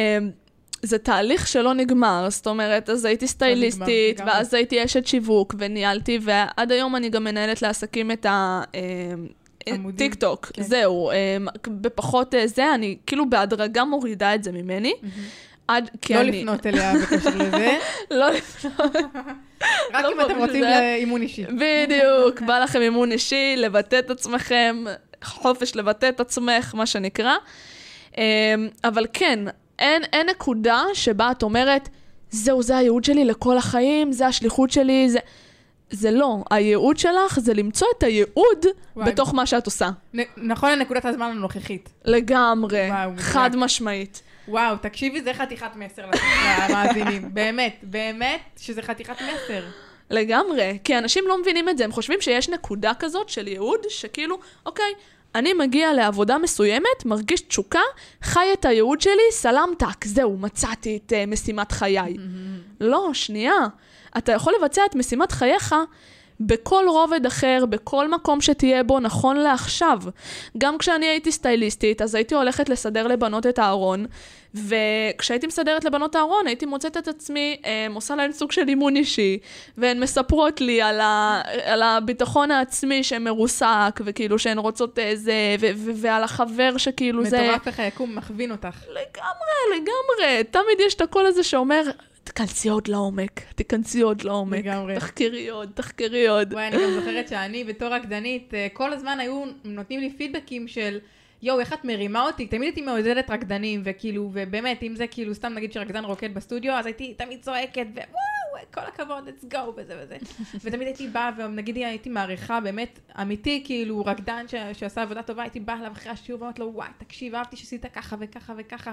זה תהליך שלא נגמר, זאת אומרת, אז הייתי סטייליסטית, נגמר, ואז הייתי אשת שיווק, וניהלתי, ועד היום אני גם מנהלת לעסקים את ה... Uh, טיק טוק, כן. זהו, אמ, בפחות אה, זה, אני כאילו בהדרגה מורידה את זה ממני. עד, כי לא אני... לפנות אליה בקשר לזה. לא לפנות. רק לא אם אתם רוצים לאימון אישי. בדיוק, בא לכם אימון אישי, לבטא את עצמכם, חופש לבטא את עצמך, מה שנקרא. אבל כן, אין, אין נקודה שבה את אומרת, זהו, זה הייעוד שלי לכל החיים, זה השליחות שלי, זה... זה לא. הייעוד שלך זה למצוא את הייעוד וואי. בתוך מה שאת עושה. נ, נכון לנקודת הזמן הנוכחית. לגמרי, וואו, חד וואו. משמעית. וואו, תקשיבי, זה חתיכת מסר למאזינים. באמת, באמת שזה חתיכת מסר. לגמרי, כי אנשים לא מבינים את זה, הם חושבים שיש נקודה כזאת של ייעוד, שכאילו, אוקיי, אני מגיע לעבודה מסוימת, מרגיש תשוקה, חי את הייעוד שלי, סלם טאק, זהו, מצאתי את uh, משימת חיי. לא, שנייה. אתה יכול לבצע את משימת חייך בכל רובד אחר, בכל מקום שתהיה בו נכון לעכשיו. גם כשאני הייתי סטייליסטית, אז הייתי הולכת לסדר לבנות את הארון, וכשהייתי מסדרת לבנות הארון, הייתי מוצאת את עצמי אה, עושה להן סוג של אימון אישי, והן מספרות לי על, ה, על הביטחון העצמי שמרוסק, וכאילו שהן רוצות איזה, ו, ו, ועל החבר שכאילו מטורף זה... מטורף איך היקום מכווין אותך. לגמרי, לגמרי. תמיד יש את הקול הזה שאומר, תיכנסי עוד לעומק, תיכנסי עוד לעומק. לגמרי. תחקרי עוד, תחקרי עוד. וואי, אני גם זוכרת שאני בתור רקדנית, אה, כל הזמן היו נותנים לי פידבקים של... יואו, איך את מרימה אותי? תמיד הייתי מעודדת רקדנים, וכאילו, ובאמת, אם זה כאילו, סתם נגיד שרקדן רוקד בסטודיו, אז הייתי תמיד צועקת, ווואו, כל הכבוד, let's go, וזה וזה. ותמיד הייתי באה, ונגיד הייתי מעריכה, באמת, אמיתי, כאילו, רקדן ש- שעשה עבודה טובה, הייתי באה אליו אחרי השיעור, ואומרת לו, וואי, תקשיב, אהבתי שעשית ככה וככה וככה.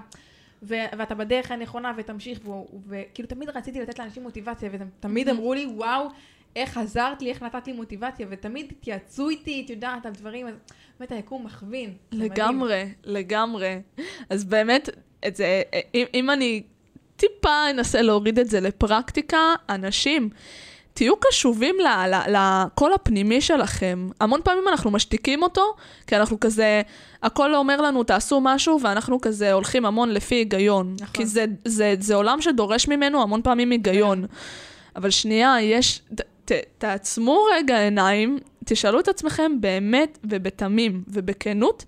ו- ואתה בדרך הנכונה ותמשיך, וכאילו תמיד רציתי לתת לאנשים מוטיבציה, ותמיד אמרו לי, וואו, איך עזרת לי, איך נתת לי מוטיבציה, ותמיד התייעצו איתי, את יודעת, על דברים, אז באמת היקום מכווין. לגמרי, לגמרי. אז באמת, את זה, אם, אם אני טיפה אנסה להוריד את זה לפרקטיקה, אנשים, תהיו קשובים לקול הפנימי שלכם. המון פעמים אנחנו משתיקים אותו, כי אנחנו כזה, הכל אומר לנו, תעשו משהו, ואנחנו כזה הולכים המון לפי היגיון. נכון. כי זה, זה, זה עולם שדורש ממנו המון פעמים היגיון. כן. אבל שנייה, יש, ת, ת, תעצמו רגע עיניים, תשאלו את עצמכם באמת ובתמים ובכנות,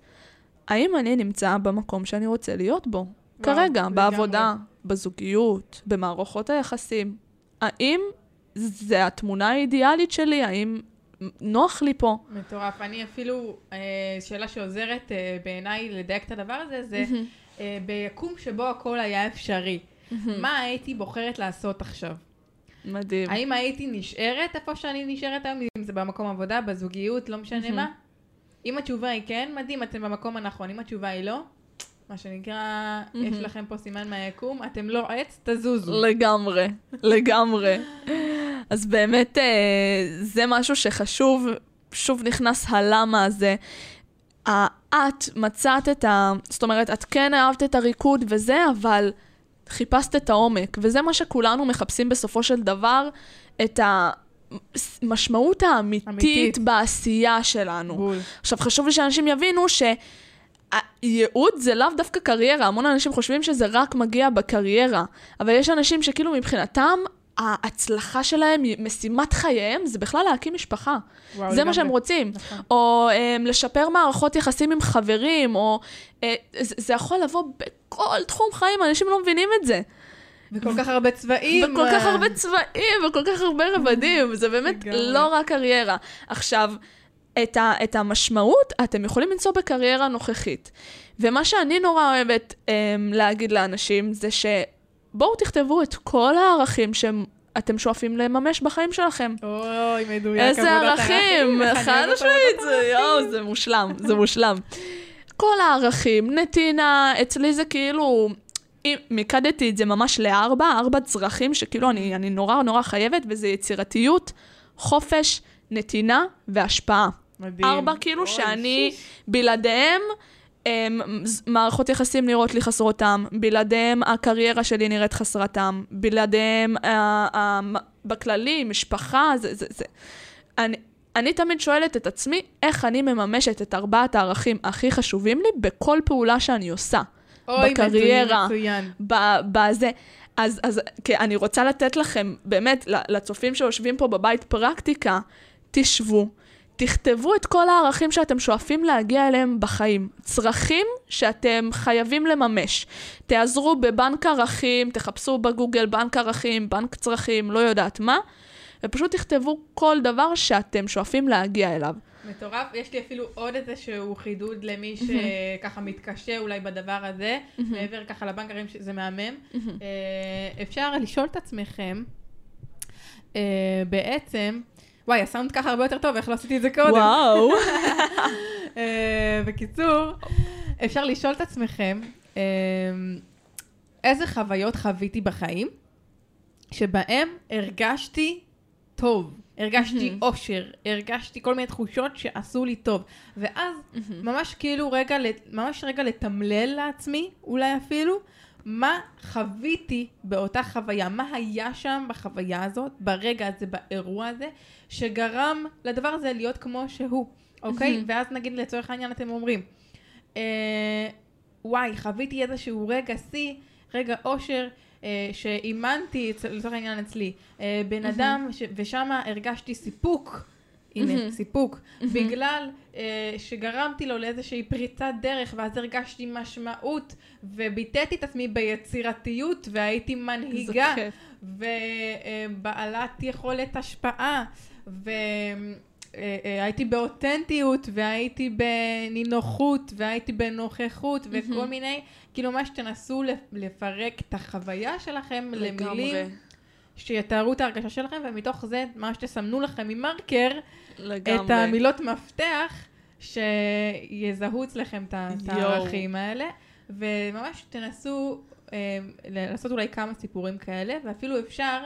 האם אני נמצא במקום שאני רוצה להיות בו? וואו, כרגע, לגמרי. בעבודה, בזוגיות, במערכות היחסים. האם זה התמונה האידיאלית שלי? האם נוח לי פה? מטורף. אני אפילו, אה, שאלה שעוזרת אה, בעיניי לדייק את הדבר הזה, זה אה, ביקום שבו הכל היה אפשרי. מה הייתי בוחרת לעשות עכשיו? מדהים. האם הייתי נשארת איפה שאני נשארת היום, אם זה במקום עבודה, בזוגיות, לא משנה מה? אם התשובה היא כן, מדהים, אתם במקום הנכון. אם התשובה היא לא, מה שנקרא, יש לכם פה סימן מהיקום, אתם לא עץ, תזוזו. לגמרי, לגמרי. אז באמת, אה, זה משהו שחשוב, שוב נכנס הלמה הזה. את מצאת את ה... זאת אומרת, את כן אהבת את הריקוד וזה, אבל חיפשת את העומק, וזה מה שכולנו מחפשים בסופו של דבר, את המשמעות האמיתית אמיתית. בעשייה שלנו. בול. עכשיו, חשוב לי שאנשים יבינו ש... הייעוד זה לאו דווקא קריירה, המון אנשים חושבים שזה רק מגיע בקריירה, אבל יש אנשים שכאילו מבחינתם, ההצלחה שלהם, משימת חייהם, זה בכלל להקים משפחה. וואו, זה מה שהם רוצים. נכון. או um, לשפר מערכות יחסים עם חברים, או... Uh, זה, זה יכול לבוא בכל תחום חיים, אנשים לא מבינים את זה. וכל כך הרבה צבעים. וכל כך הרבה צבעים, וכל כך הרבה רבדים, זה באמת לא רק קריירה. עכשיו, את, ה, את המשמעות אתם יכולים למצוא בקריירה נוכחית. ומה שאני נורא אוהבת um, להגיד לאנשים זה שבואו תכתבו את כל הערכים שאתם שואפים לממש בחיים שלכם. אוי, מדויק. איזה ערכים, חד משמעית, יואו, זה מושלם, זה מושלם. כל הערכים, נתינה, אצלי זה כאילו, מיקדתי את זה ממש לארבע, ארבע צרכים שכאילו אני, אני נורא נורא חייבת, וזה יצירתיות, חופש, נתינה והשפעה. מדהים. ארבע כאילו אוי, שאני שיש. בלעדיהם, הם, מערכות יחסים נראות לי חסרות טעם, בלעדיהם הקריירה שלי נראית חסרת טעם, בלעדיהם ה, ה, בכללי, משפחה, זה, זה, זה. אני, אני תמיד שואלת את עצמי, איך אני מממשת את ארבעת הערכים הכי חשובים לי בכל פעולה שאני עושה. אוי, בקריירה. בזה. אז, אז אני רוצה לתת לכם, באמת, לצופים שיושבים פה בבית פרקטיקה, תשבו. תכתבו את כל הערכים שאתם שואפים להגיע אליהם בחיים. צרכים שאתם חייבים לממש. תעזרו בבנק ערכים, תחפשו בגוגל בנק ערכים, בנק צרכים, לא יודעת מה, ופשוט תכתבו כל דבר שאתם שואפים להגיע אליו. מטורף. יש לי אפילו עוד איזה שהוא חידוד למי שככה מתקשה אולי בדבר הזה, מעבר ככה לבנק ערכים שזה מהמם. אה, אפשר לשאול את עצמכם, אה, בעצם, וואי, הסאונד ככה הרבה יותר טוב, איך לא עשיתי את זה קודם? וואו. אה, בקיצור, אפשר לשאול את עצמכם, אה, איזה חוויות חוויתי בחיים, שבהם הרגשתי טוב, הרגשתי אושר, הרגשתי כל מיני תחושות שעשו לי טוב. ואז ממש כאילו רגע, ממש רגע לתמלל לעצמי, אולי אפילו, מה חוויתי באותה חוויה, מה היה שם בחוויה הזאת, ברגע הזה, באירוע הזה, שגרם לדבר הזה להיות כמו שהוא, אוקיי? ואז נגיד לצורך העניין אתם אומרים, אה, וואי, חוויתי איזשהו רגע שיא, רגע אושר, אה, שאימנתי, לצורך העניין אצלי, אה, בן אדם, ש- ושם הרגשתי סיפוק. הנה, mm-hmm. סיפוק, mm-hmm. בגלל uh, שגרמתי לו לאיזושהי פריצת דרך, ואז הרגשתי משמעות, וביטאתי את עצמי ביצירתיות, והייתי מנהיגה, ובעלת uh, יכולת השפעה, והייתי uh, uh, באותנטיות, והייתי בנינוחות, והייתי בנוכחות. וכל מיני, כאילו מה שתנסו לפרק את החוויה שלכם לגמרי. למילים. שיתארו את ההרגשה שלכם, ומתוך זה ממש תסמנו לכם עם מרקר לגמרי. את המילות מפתח שיזהו אצלכם את הערכים האלה, וממש תנסו אה, לעשות אולי כמה סיפורים כאלה, ואפילו אפשר,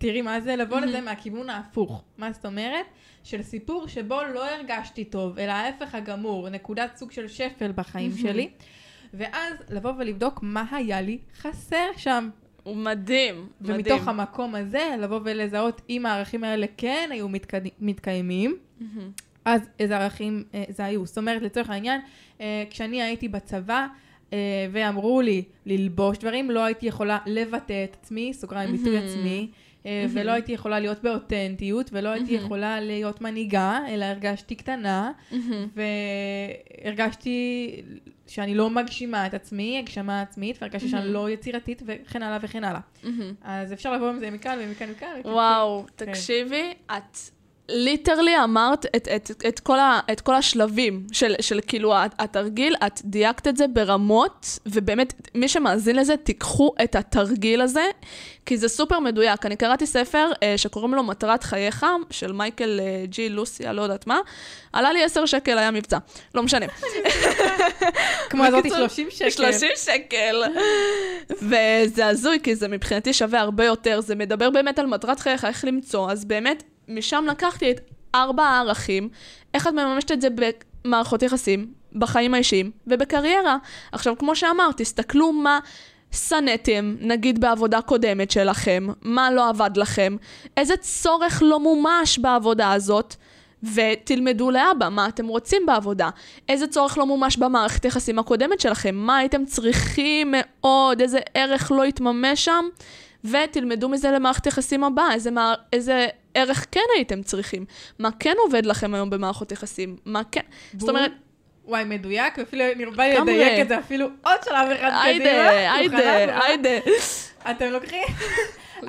תראי מה זה, לבוא לזה מהכיוון ההפוך. מה זאת אומרת? של סיפור שבו לא הרגשתי טוב, אלא ההפך הגמור, נקודת סוג של שפל בחיים שלי, ואז לבוא ולבדוק מה היה לי חסר שם. הוא מדהים, ומתוך מדהים. המקום הזה, לבוא ולזהות אם הערכים האלה כן היו מתקד... מתקיימים, אז איזה ערכים אה, זה היו. זאת אומרת, לצורך העניין, אה, כשאני הייתי בצבא, אה, ואמרו לי ללבוש דברים, לא הייתי יכולה לבטא את עצמי, סוגריים ביטוי מהמם. עצמי, ולא הייתי יכולה להיות באותנטיות, ולא הייתי. יכולה להיות מנהיגה, אלא הרגשתי קטנה. והרגשתי שאני לא מגשימה את עצמי, הגשמה עצמית, והרגשתי שאני. לא יצירתית, וכן הלאה וכן הלאה. אז אפשר לבוא עם זה מכאן ומכאן ומכאן. וואו, כן. תקשיבי, את ליטרלי אמרת את, את, את, כל, ה, את כל השלבים של, של כאילו הת- התרגיל, את דייקת את זה ברמות, ובאמת, מי שמאזין לזה, תיקחו את התרגיל הזה, כי זה סופר מדויק. אני קראתי ספר אה, שקוראים לו מטרת חייך, של מייקל אה, ג'י לוסיה, לא יודעת מה, עלה לי 10 שקל, היה מבצע, לא משנה. כמו בקיצור, 30 שקל. 30 שקל. וזה הזוי, כי זה מבחינתי שווה הרבה יותר. זה מדבר באמת על מטרת חייך, איך למצוא. אז באמת, משם לקחתי את ארבע הערכים, איך את מממשת את זה במערכות יחסים, בחיים האישיים ובקריירה. עכשיו, כמו שאמרת, תסתכלו מה... שנאתם, נגיד בעבודה קודמת שלכם, מה לא עבד לכם, איזה צורך לא מומש בעבודה הזאת, ותלמדו לאבא מה אתם רוצים בעבודה. איזה צורך לא מומש במערכת יחסים הקודמת שלכם, מה הייתם צריכים מאוד, איזה ערך לא התממש שם, ותלמדו מזה למערכת יחסים הבאה, איזה, מה, איזה ערך כן הייתם צריכים, מה כן עובד לכם היום במערכות יחסים, מה כן, זאת. אומרת, וואי, מדויק, ואפילו נרבה לי. לדייק את זה אפילו עוד שלב אחד קדימה. היידה? היידה. אתם לוקחים,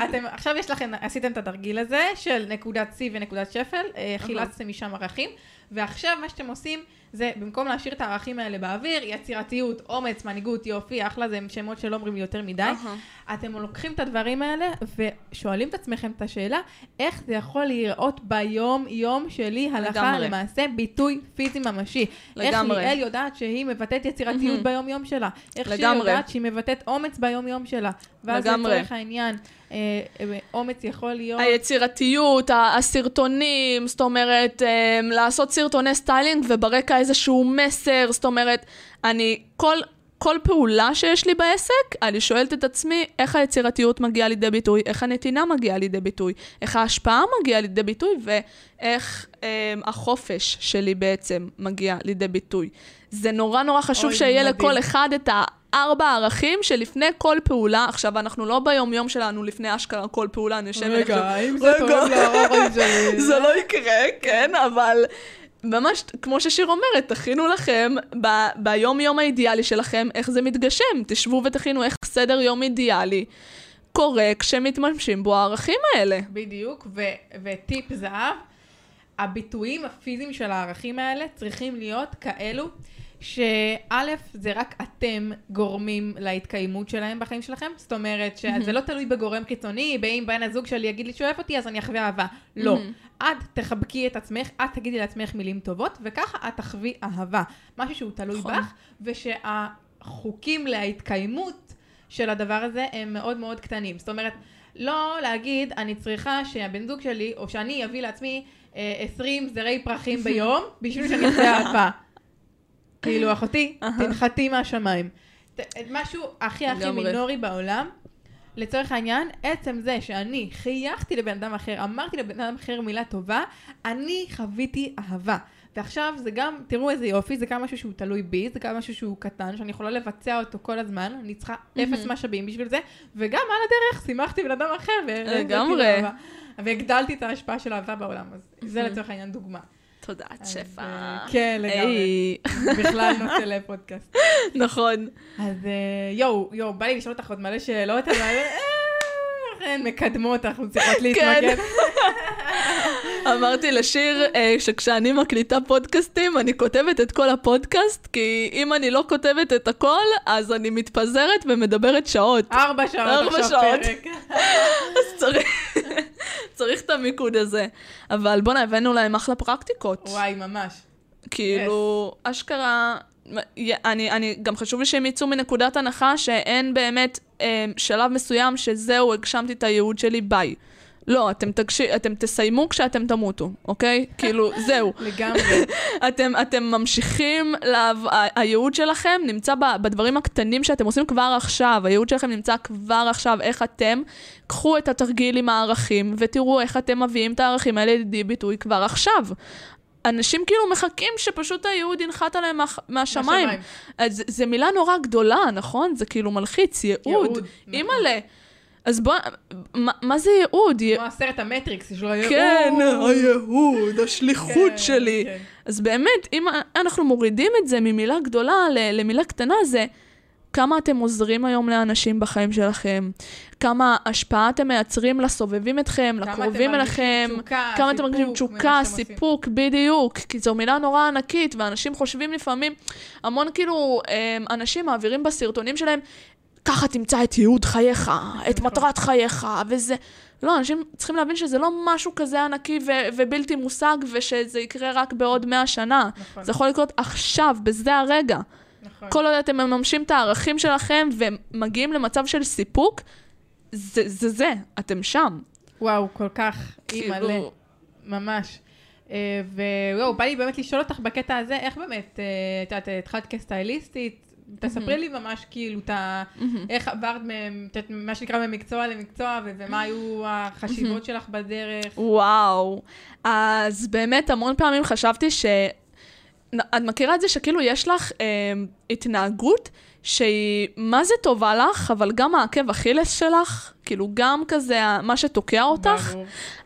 אתם, עכשיו יש לכם, עשיתם את התרגיל הזה של נקודת שיא ונקודת שפל, אה, חילצתם משם ערכים, ועכשיו מה שאתם עושים זה במקום להשאיר את הערכים האלה באוויר, יצירתיות, אומץ, מנהיגות, יופי, אחלה, זה שמות שלא אומרים לי יותר מדי. אהה. אתם לוקחים את הדברים האלה ושואלים את עצמכם את השאלה, איך זה יכול להיראות ביום-יום שלי, הלכה לגמרי. למעשה, ביטוי פיזי ממשי. איך לגמרי. ליאל יודעת שהיא מבטאת יצירתיות מהמם. ביום-יום שלה. איך שהיא לגמרי. יודעת שהיא מבטאת אומץ ביום-יום שלה. ואז לגמרי. לצורך העניין, אה, אה, אומץ יכול להיות... היצירתיות, הסרטונים, זאת אומרת, אמ, לעשות סרטוני styling וברקע איזשהו מסר, זאת אומרת, אני, כל, כל פעולה שיש לי בעסק, אני שואלת את עצמי איך היצירתיות מגיעה לידי ביטוי, איך הנתינה מגיעה לידי ביטוי, איך ההשפעה מגיעה לידי ביטוי, ואיך אמ, החופש שלי בעצם מגיע לידי ביטוי. זה נורא נורא חשוב אוי, שיהיה מדהים. לכל אחד את הארבע ערכים שלפני כל פעולה, עכשיו אנחנו לא ביום-יום שלנו לפני אשכרה כל פעולה נשב ונחשוב, רגע, האם זה. תורם לערכים שלי? זה לא יקרה, כן, אבל ממש, כמו ששיר אומרת, תכינו לכם ב- ביום-יום האידיאלי שלכם, איך זה מתגשם. תשבו ותכינו איך סדר יום אידיאלי קורה כשמתממשים בו הערכים האלה. בדיוק, ו- וטיפ זהב, הביטויים הפיזיים של הערכים האלה צריכים להיות כאלו שא', זה רק אתם גורמים להתקיימות שלהם בחיים שלכם, זאת אומרת שזה לא תלוי בגורם חיצוני, באם בן הזוג שלי יגיד לי שהוא אוהב אותי אז אני אחווה אהבה, לא. את תחבקי את עצמך, את תגידי לעצמך מילים טובות, וככה את תחווי אהבה. משהו שהוא תלוי נכון. בך, ושהחוקים להתקיימות של הדבר הזה הם מאוד מאוד קטנים. זאת אומרת, לא להגיד, אני צריכה שהבן זוג שלי, או שאני אביא לעצמי אה, 20 זרי פרחים ביום, בשביל שאני אחווה אהבה. כאילו, אחותי, תנחתי מהשמיים. משהו הכי הכי. מינורי בעולם. לצורך העניין, עצם זה שאני חייכתי לבן אדם אחר, אמרתי לבן אדם אחר מילה טובה, אני חוויתי אהבה. ועכשיו זה גם, תראו איזה יופי, זה גם משהו שהוא תלוי בי, זה גם משהו שהוא קטן, שאני יכולה לבצע אותו כל הזמן, אני צריכה אפס משאבים בשביל זה, וגם על הדרך שימחתי בן אדם אחר. לגמרי. אהבה. והגדלתי את ההשפעה של האהבה בעולם, אז זה לצורך העניין דוגמה. תודה, אז, שפע. אה, כן, לגמרי. היי, בכלל נושא לפודקאסט. נכון. אז אה, יואו, יואו, בא לי לשאול אותך עוד מלא שאלות, אבל אה, כן, מקדמות, אנחנו צריכות להתמקד. אמרתי לשיר אה, שכשאני מקליטה פודקאסטים, אני כותבת את כל הפודקאסט, כי אם אני לא כותבת את הכל, אז אני מתפזרת ומדברת שעות. ארבע שעות ארבע עכשיו שעות. פרק. אז צריך, צריך את המיקוד הזה. אבל בואנה, הבאנו להם אחלה פרקטיקות. וואי, ממש. כאילו, אשכרה, אני, אני, גם חשוב לי שהם יצאו מנקודת הנחה שאין באמת אה, שלב מסוים שזהו, הגשמתי את הייעוד שלי, ביי. לא, אתם, תגש... אתם תסיימו כשאתם תמותו, אוקיי? כאילו, זהו. לגמרי. אתם, אתם ממשיכים, לה... הייעוד שלכם נמצא בדברים הקטנים שאתם עושים כבר עכשיו. הייעוד שלכם נמצא כבר עכשיו, איך אתם, קחו את התרגיל עם הערכים, ותראו איך אתם מביאים את הערכים האלה לידי ביטוי כבר עכשיו. אנשים כאילו מחכים שפשוט הייעוד ינחת עליהם מה, מהשמיים. אז זו מילה נורא גדולה, נכון? זה כאילו מלחיץ, ייעוד. ייעוד. נכון. אימא'לה. אז בוא, מה, מה זה ייעוד? כמו הסרט המטריקס, יש לו הייעוד. כן, הייעוד, השליחות כן, שלי. כן. אז באמת, אם אנחנו מורידים את זה ממילה גדולה למילה קטנה, זה כמה אתם עוזרים היום לאנשים בחיים שלכם, כמה השפעה אתם מייצרים לסובבים אתכם, לקרובים אליכם, תשוקה, כמה אתם מרגישים תשוקה, סיפוק, בדיוק, כי זו מילה נורא ענקית, ואנשים חושבים לפעמים, המון כאילו, אמ, אנשים מעבירים בסרטונים שלהם, ככה תמצא את ייעוד חייך, את. מטרת חייך, וזה... לא, אנשים צריכים להבין שזה לא משהו כזה ענקי ו- ובלתי מושג, ושזה יקרה רק בעוד מאה שנה. נכון. זה יכול לקרות עכשיו, בזה הרגע. נכון. כל עוד אתם מממשים את הערכים שלכם ומגיעים למצב של סיפוק, זה זה, זה אתם שם. וואו, כל כך אי כאילו... מלא, ממש. Uh, ווואו, בא לי באמת לשאול אותך בקטע הזה, איך באמת, אה, את יודעת, התחלת כסטייליסטית, תספרי לי ממש כאילו את ה... איך עברת מה שנקרא ממקצוע למקצוע, ומה היו החשיבות שלך בדרך. וואו. אז באמת המון פעמים חשבתי ש... את מכירה את זה שכאילו יש לך אה, התנהגות שהיא מה זה טובה לך, אבל גם העקב אכילס שלך, כאילו גם כזה מה שתוקע אותך,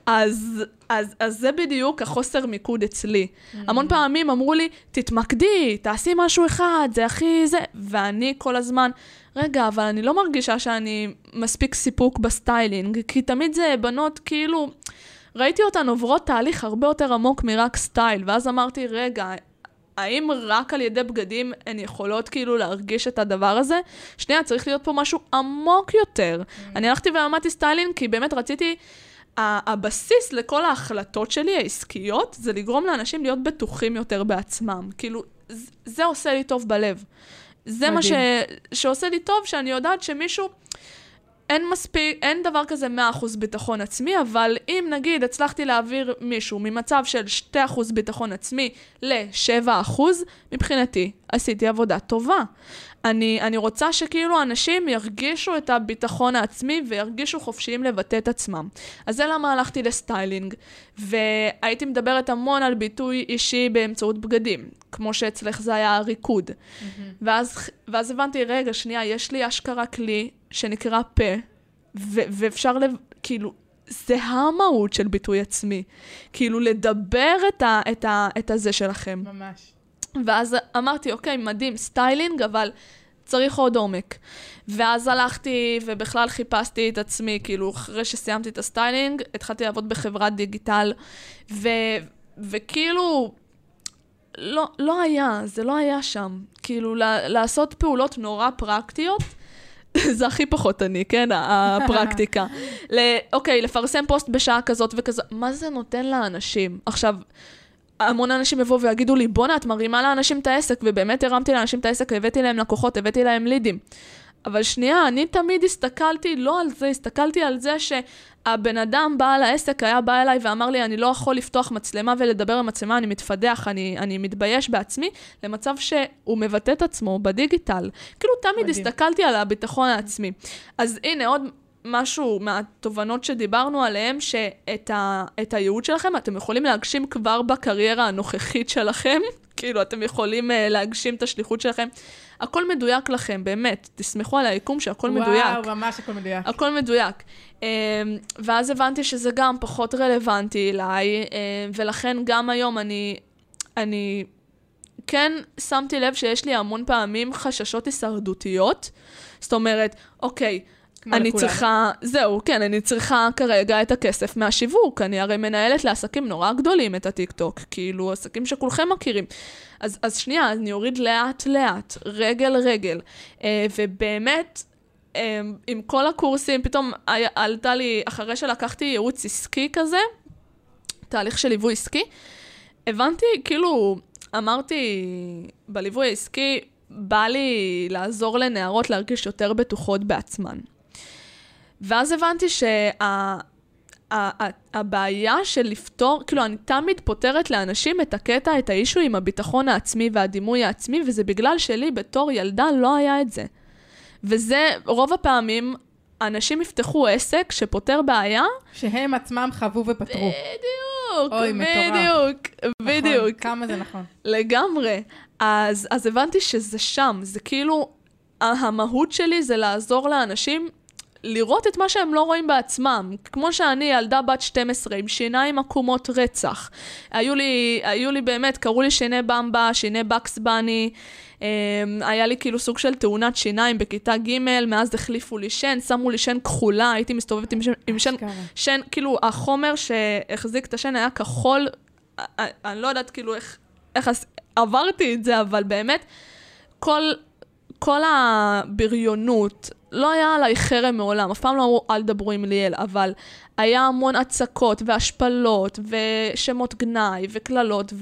אז, אז, אז זה בדיוק החוסר מיקוד אצלי. Mm-hmm. המון פעמים אמרו לי, תתמקדי, תעשי משהו אחד, זה הכי זה, ואני כל הזמן, רגע, אבל אני לא מרגישה שאני מספיק סיפוק בסטיילינג, כי תמיד זה בנות כאילו... ראיתי אותן עוברות תהליך הרבה יותר עמוק מרק סטייל, ואז אמרתי, רגע, האם רק על ידי בגדים הן יכולות כאילו להרגיש את הדבר הזה? שנייה, צריך להיות פה משהו עמוק יותר. Mm. אני הלכתי ולמדתי סטיילינג כי באמת רציתי... הבסיס לכל ההחלטות שלי, העסקיות, זה לגרום לאנשים להיות בטוחים יותר בעצמם. כאילו, זה עושה לי טוב בלב. זה מדהים. מה ש... שעושה לי טוב, שאני יודעת שמישהו... אין מספיק, אין דבר כזה 100% ביטחון עצמי, אבל אם נגיד הצלחתי להעביר מישהו ממצב של 2% ביטחון עצמי ל-7%, מבחינתי עשיתי עבודה טובה. אני, אני רוצה שכאילו אנשים ירגישו את הביטחון העצמי וירגישו חופשיים לבטא את עצמם. אז זה למה הלכתי לסטיילינג, והייתי מדברת המון על ביטוי אישי באמצעות בגדים, כמו שאצלך זה היה הריקוד. Mm-hmm. ואז, ואז הבנתי, רגע, שנייה, יש לי אשכרה כלי שנקרא פה, ו- ואפשר, לב... כאילו, זה המהות של ביטוי עצמי. כאילו, לדבר את, ה- את, ה- את הזה שלכם. ממש. ואז אמרתי, אוקיי, מדהים, סטיילינג, אבל צריך עוד עומק. ואז הלכתי ובכלל חיפשתי את עצמי, כאילו, אחרי שסיימתי את הסטיילינג, התחלתי לעבוד בחברת דיגיטל, ו, וכאילו, לא, לא היה, זה לא היה שם. כאילו, לעשות פעולות נורא פרקטיות, זה הכי פחות אני, כן? הפרקטיקה. אוקיי, לפרסם פוסט בשעה כזאת וכזאת, מה זה נותן לאנשים? עכשיו, המון אנשים יבואו ויגידו לי, בואנה, את מרימה לאנשים את העסק, ובאמת הרמתי לאנשים את העסק, הבאתי להם לקוחות, הבאתי להם לידים. אבל שנייה, אני תמיד הסתכלתי לא על זה, הסתכלתי על זה שהבן אדם, בעל העסק, היה בא אליי ואמר לי, אני לא יכול לפתוח מצלמה ולדבר עם מצלמה, אני מתפדח, אני, אני מתבייש בעצמי, למצב שהוא מבטא את עצמו בדיגיטל. כאילו, תמיד מדהים. הסתכלתי על הביטחון העצמי. אז הנה, עוד משהו מהתובנות שדיברנו עליהן, שאת ה, הייעוד שלכם אתם יכולים להגשים כבר בקריירה הנוכחית שלכם, כאילו אתם יכולים uh, להגשים את השליחות שלכם. הכל מדויק לכם, באמת, תסמכו על היקום שהכל וואו, מדויק. וואו, ממש הכל מדויק. הכל מדויק. Um, ואז הבנתי שזה גם פחות רלוונטי אליי, um, ולכן גם היום אני, אני כן שמתי לב שיש לי המון פעמים חששות הישרדותיות. זאת אומרת, אוקיי, אני לכולם. צריכה, זהו, כן, אני צריכה כרגע את הכסף מהשיווק. אני הרי מנהלת לעסקים נורא גדולים את הטיקטוק, כאילו עסקים שכולכם מכירים. אז, אז שנייה, אני אוריד לאט-לאט, רגל-רגל. אה, ובאמת, אה, עם כל הקורסים, פתאום עלתה לי, אחרי שלקחתי ייעוץ עסקי כזה, תהליך של ליווי עסקי, הבנתי, כאילו, אמרתי, בליווי העסקי, בא לי לעזור לנערות להרגיש יותר בטוחות בעצמן. ואז הבנתי שהדבר הבעיה של לפתור, כאילו, אני תמיד פותרת לאנשים את הקטע, את האישו עם הביטחון העצמי והדימוי העצמי, וזה בגלל שלי בתור ילדה לא היה את זה. וזה, רוב הפעמים, אנשים יפתחו עסק שפותר בעיה. שהם עצמם חוו ופתרו. בדיוק, אוי, בדיוק, נכון, בדיוק. כמה זה נכון. לגמרי. אז, אז הבנתי שזה שם, זה כאילו, המהות שלי זה לעזור לאנשים לראות את מה שהם לא רואים בעצמם. כמו שאני, ילדה בת 12 עם שיניים עקומות רצח. היו לי, היו לי באמת, קראו לי שיני במבה, שיני בקס בני. Um, היה לי כאילו סוג של תאונת שיניים בכיתה ג', מאז החליפו לי שן, שמו לי שן כחולה, הייתי מסתובבת עם, שן, עם שן, שן, כאילו החומר שהחזיק את השן היה כחול, אני, אני לא יודעת כאילו איך, איך עברתי את זה, אבל באמת, כל, כל הבריונות, לא היה עליי חרם מעולם, אף פעם לא אמרו אל דברו עם ליאל, אבל היה המון הצקות והשפלות ושמות גנאי וקללות,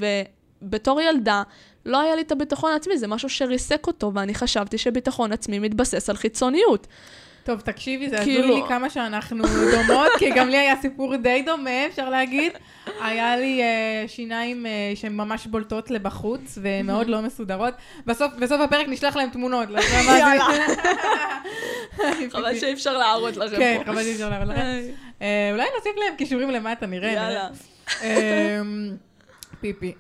ובתור ילדה לא היה לי את הביטחון העצמי, זה משהו שריסק אותו, ואני חשבתי שביטחון עצמי מתבסס על חיצוניות. טוב, תקשיבי, זה כאילו... הזוי לי כמה שאנחנו דומות, כי גם לי היה סיפור די דומה, אפשר להגיד. היה לי uh, שיניים uh, שהן ממש בולטות לבחוץ, ומאוד לא מסודרות. בסוף, בסוף הפרק נשלח להם תמונות. לא יאללה. חבל שאי אפשר להראות לכם כן, פה. כן, חבל שאי אפשר להראות לכם. אולי נוסיף להם קישורים למטה, נראה. יאללה. פיפי.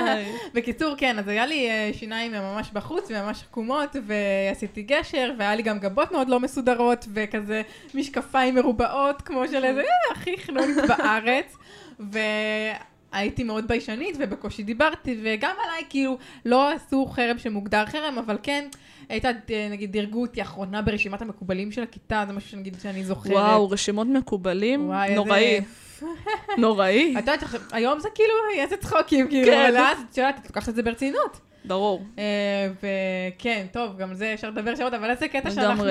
בקיצור, כן, אז היה לי uh, שיניים ממש בחוץ וממש עקומות, ועשיתי גשר, והיה לי גם גבות מאוד לא מסודרות, וכזה משקפיים מרובעות, כמו של איזה, אה, הכי חנונית בארץ. והייתי מאוד ביישנית, ובקושי דיברתי, וגם עליי, כאילו, לא עשו חרם שמוגדר חרם, אבל כן, הייתה, אה, נגיד, דירגו אותי אחרונה ברשימת המקובלים של הכיתה, זה משהו שנגיד שאני זוכרת. וואו, רשימות מקובלים? נוראי. איזה... נוראי. את יודעת, היום זה כאילו, איזה צחוקים, כאילו, כן. אבל אז, את יודעת, את לוקחת את זה ברצינות. ברור. אה, וכן, טוב, גם זה אפשר לדבר שעות, אבל איזה קטע שאנחנו